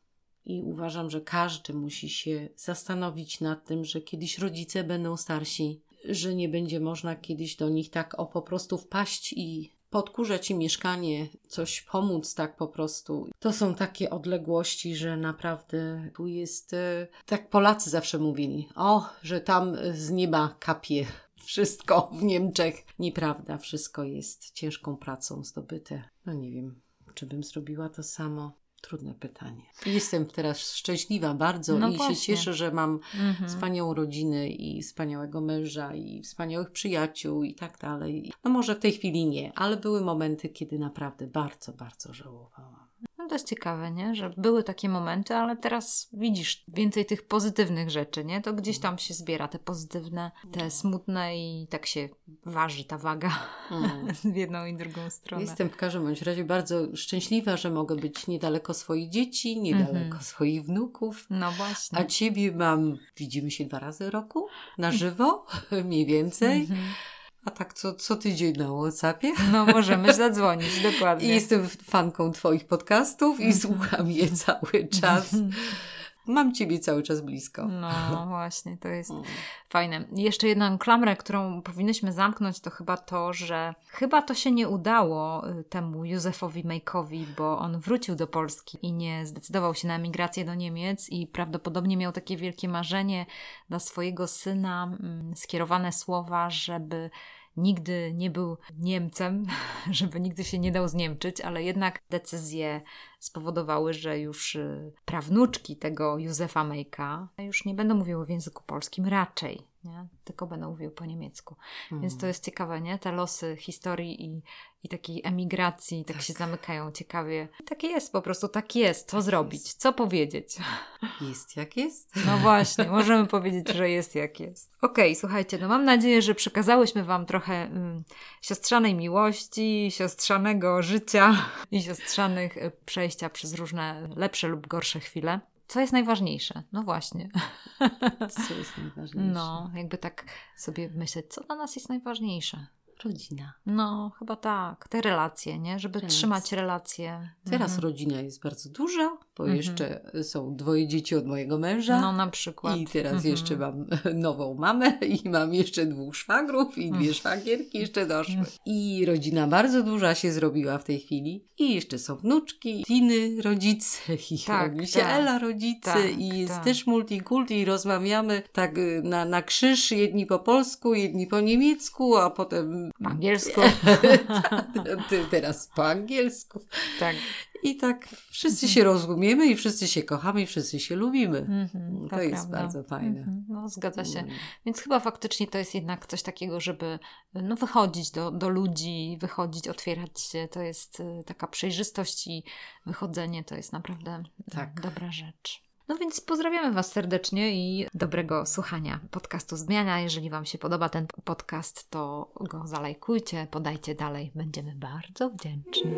I uważam, że każdy musi się zastanowić nad tym, że kiedyś rodzice będą starsi, że nie będzie można kiedyś do nich tak o po prostu wpaść i podkurzać im mieszkanie, coś pomóc tak po prostu. To są takie odległości, że naprawdę tu jest, e, tak Polacy zawsze mówili, o, że tam z nieba kapie wszystko w Niemczech. Nieprawda, wszystko jest ciężką pracą zdobyte. No nie wiem, czy bym zrobiła to samo. Trudne pytanie. Jestem teraz szczęśliwa bardzo No i właśnie. się cieszę, że mam Mhm. wspaniałą rodzinę i wspaniałego męża i wspaniałych przyjaciół i tak dalej. No może w tej chwili nie, ale były momenty, kiedy naprawdę bardzo, bardzo żałowałam. No to jest ciekawe, nie? Że były takie momenty, ale teraz widzisz więcej tych pozytywnych rzeczy, nie? To gdzieś tam się zbiera te pozytywne, te smutne i tak się waży ta waga Mm. w jedną i drugą stronę. Jestem w każdym bądź razie bardzo szczęśliwa, że mogę być niedaleko swoich dzieci, niedaleko Mhm. swoich wnuków. No właśnie. A ciebie mam, widzimy się dwa razy w roku na żywo, mniej więcej. Mhm. A tak co, co tydzień na Whatsappie. No możemy zadzwonić, dokładnie. I jestem fanką Twoich podcastów i słucham je cały czas. Mam Ciebie cały czas blisko. No właśnie, to jest Mm. fajne. Jeszcze jedną klamrę, którą powinnyśmy zamknąć, to chyba to, że chyba to się nie udało y, temu Józefowi Majkowi, bo on wrócił do Polski i nie zdecydował się na emigrację do Niemiec i prawdopodobnie miał takie wielkie marzenie dla swojego syna, mm, skierowane słowa, żeby nigdy nie był Niemcem, żeby nigdy się nie dał zniemczyć, ale jednak decyzje spowodowały, że już y, prawnuczki tego Józefa Mejka już nie będą mówiły w języku polskim raczej, nie? tylko będą mówiły po niemiecku. Więc to jest ciekawe, nie? Te losy historii i, i takiej emigracji tak, się zamykają ciekawie. Tak jest, po prostu tak jest. Co zrobić? Co powiedzieć? Jest jak jest. No właśnie, możemy powiedzieć, że jest jak jest. Okej, słuchajcie, no mam nadzieję, że przekazałyśmy Wam trochę mm, siostrzanej miłości, siostrzanego życia i siostrzanych y, przejścia przez różne lepsze lub gorsze chwile. Co jest najważniejsze? No właśnie. Co jest najważniejsze? No, jakby tak sobie myśleć, co dla nas jest najważniejsze. Rodzina. No, chyba tak. Te relacje, nie? Żeby trzymać relacje. Teraz Mhm. rodzina jest bardzo duża, bo Mhm. jeszcze są dwoje dzieci od mojego męża. No na przykład. I teraz Mhm. jeszcze mam nową mamę i mam jeszcze dwóch szwagrów i dwie szwagierki jeszcze doszły. I rodzina bardzo duża się zrobiła w tej chwili. I jeszcze są wnuczki, Tiny rodzice i Tak, robi się tak. Ela rodzice Tak, i jest tak. też multikulti i rozmawiamy tak y, na, na krzyż, jedni po polsku, jedni po niemiecku, a potem Po angielsku. ty teraz po angielsku. tak. I tak wszyscy się rozumiemy i wszyscy się kochamy i wszyscy się lubimy. Mhm, to jest bardzo fajne. Mhm, No, zgadza się. Mm. Więc chyba faktycznie to jest jednak coś takiego, żeby no, wychodzić do, do ludzi, wychodzić, otwierać się. To jest y, taka przejrzystość i wychodzenie to jest naprawdę y, Tak. dobra rzecz. No więc pozdrawiamy Was serdecznie i dobrego słuchania podcastu Zmiana. Jeżeli Wam się podoba ten podcast, to go zalajkujcie, podajcie dalej. Będziemy bardzo wdzięczni.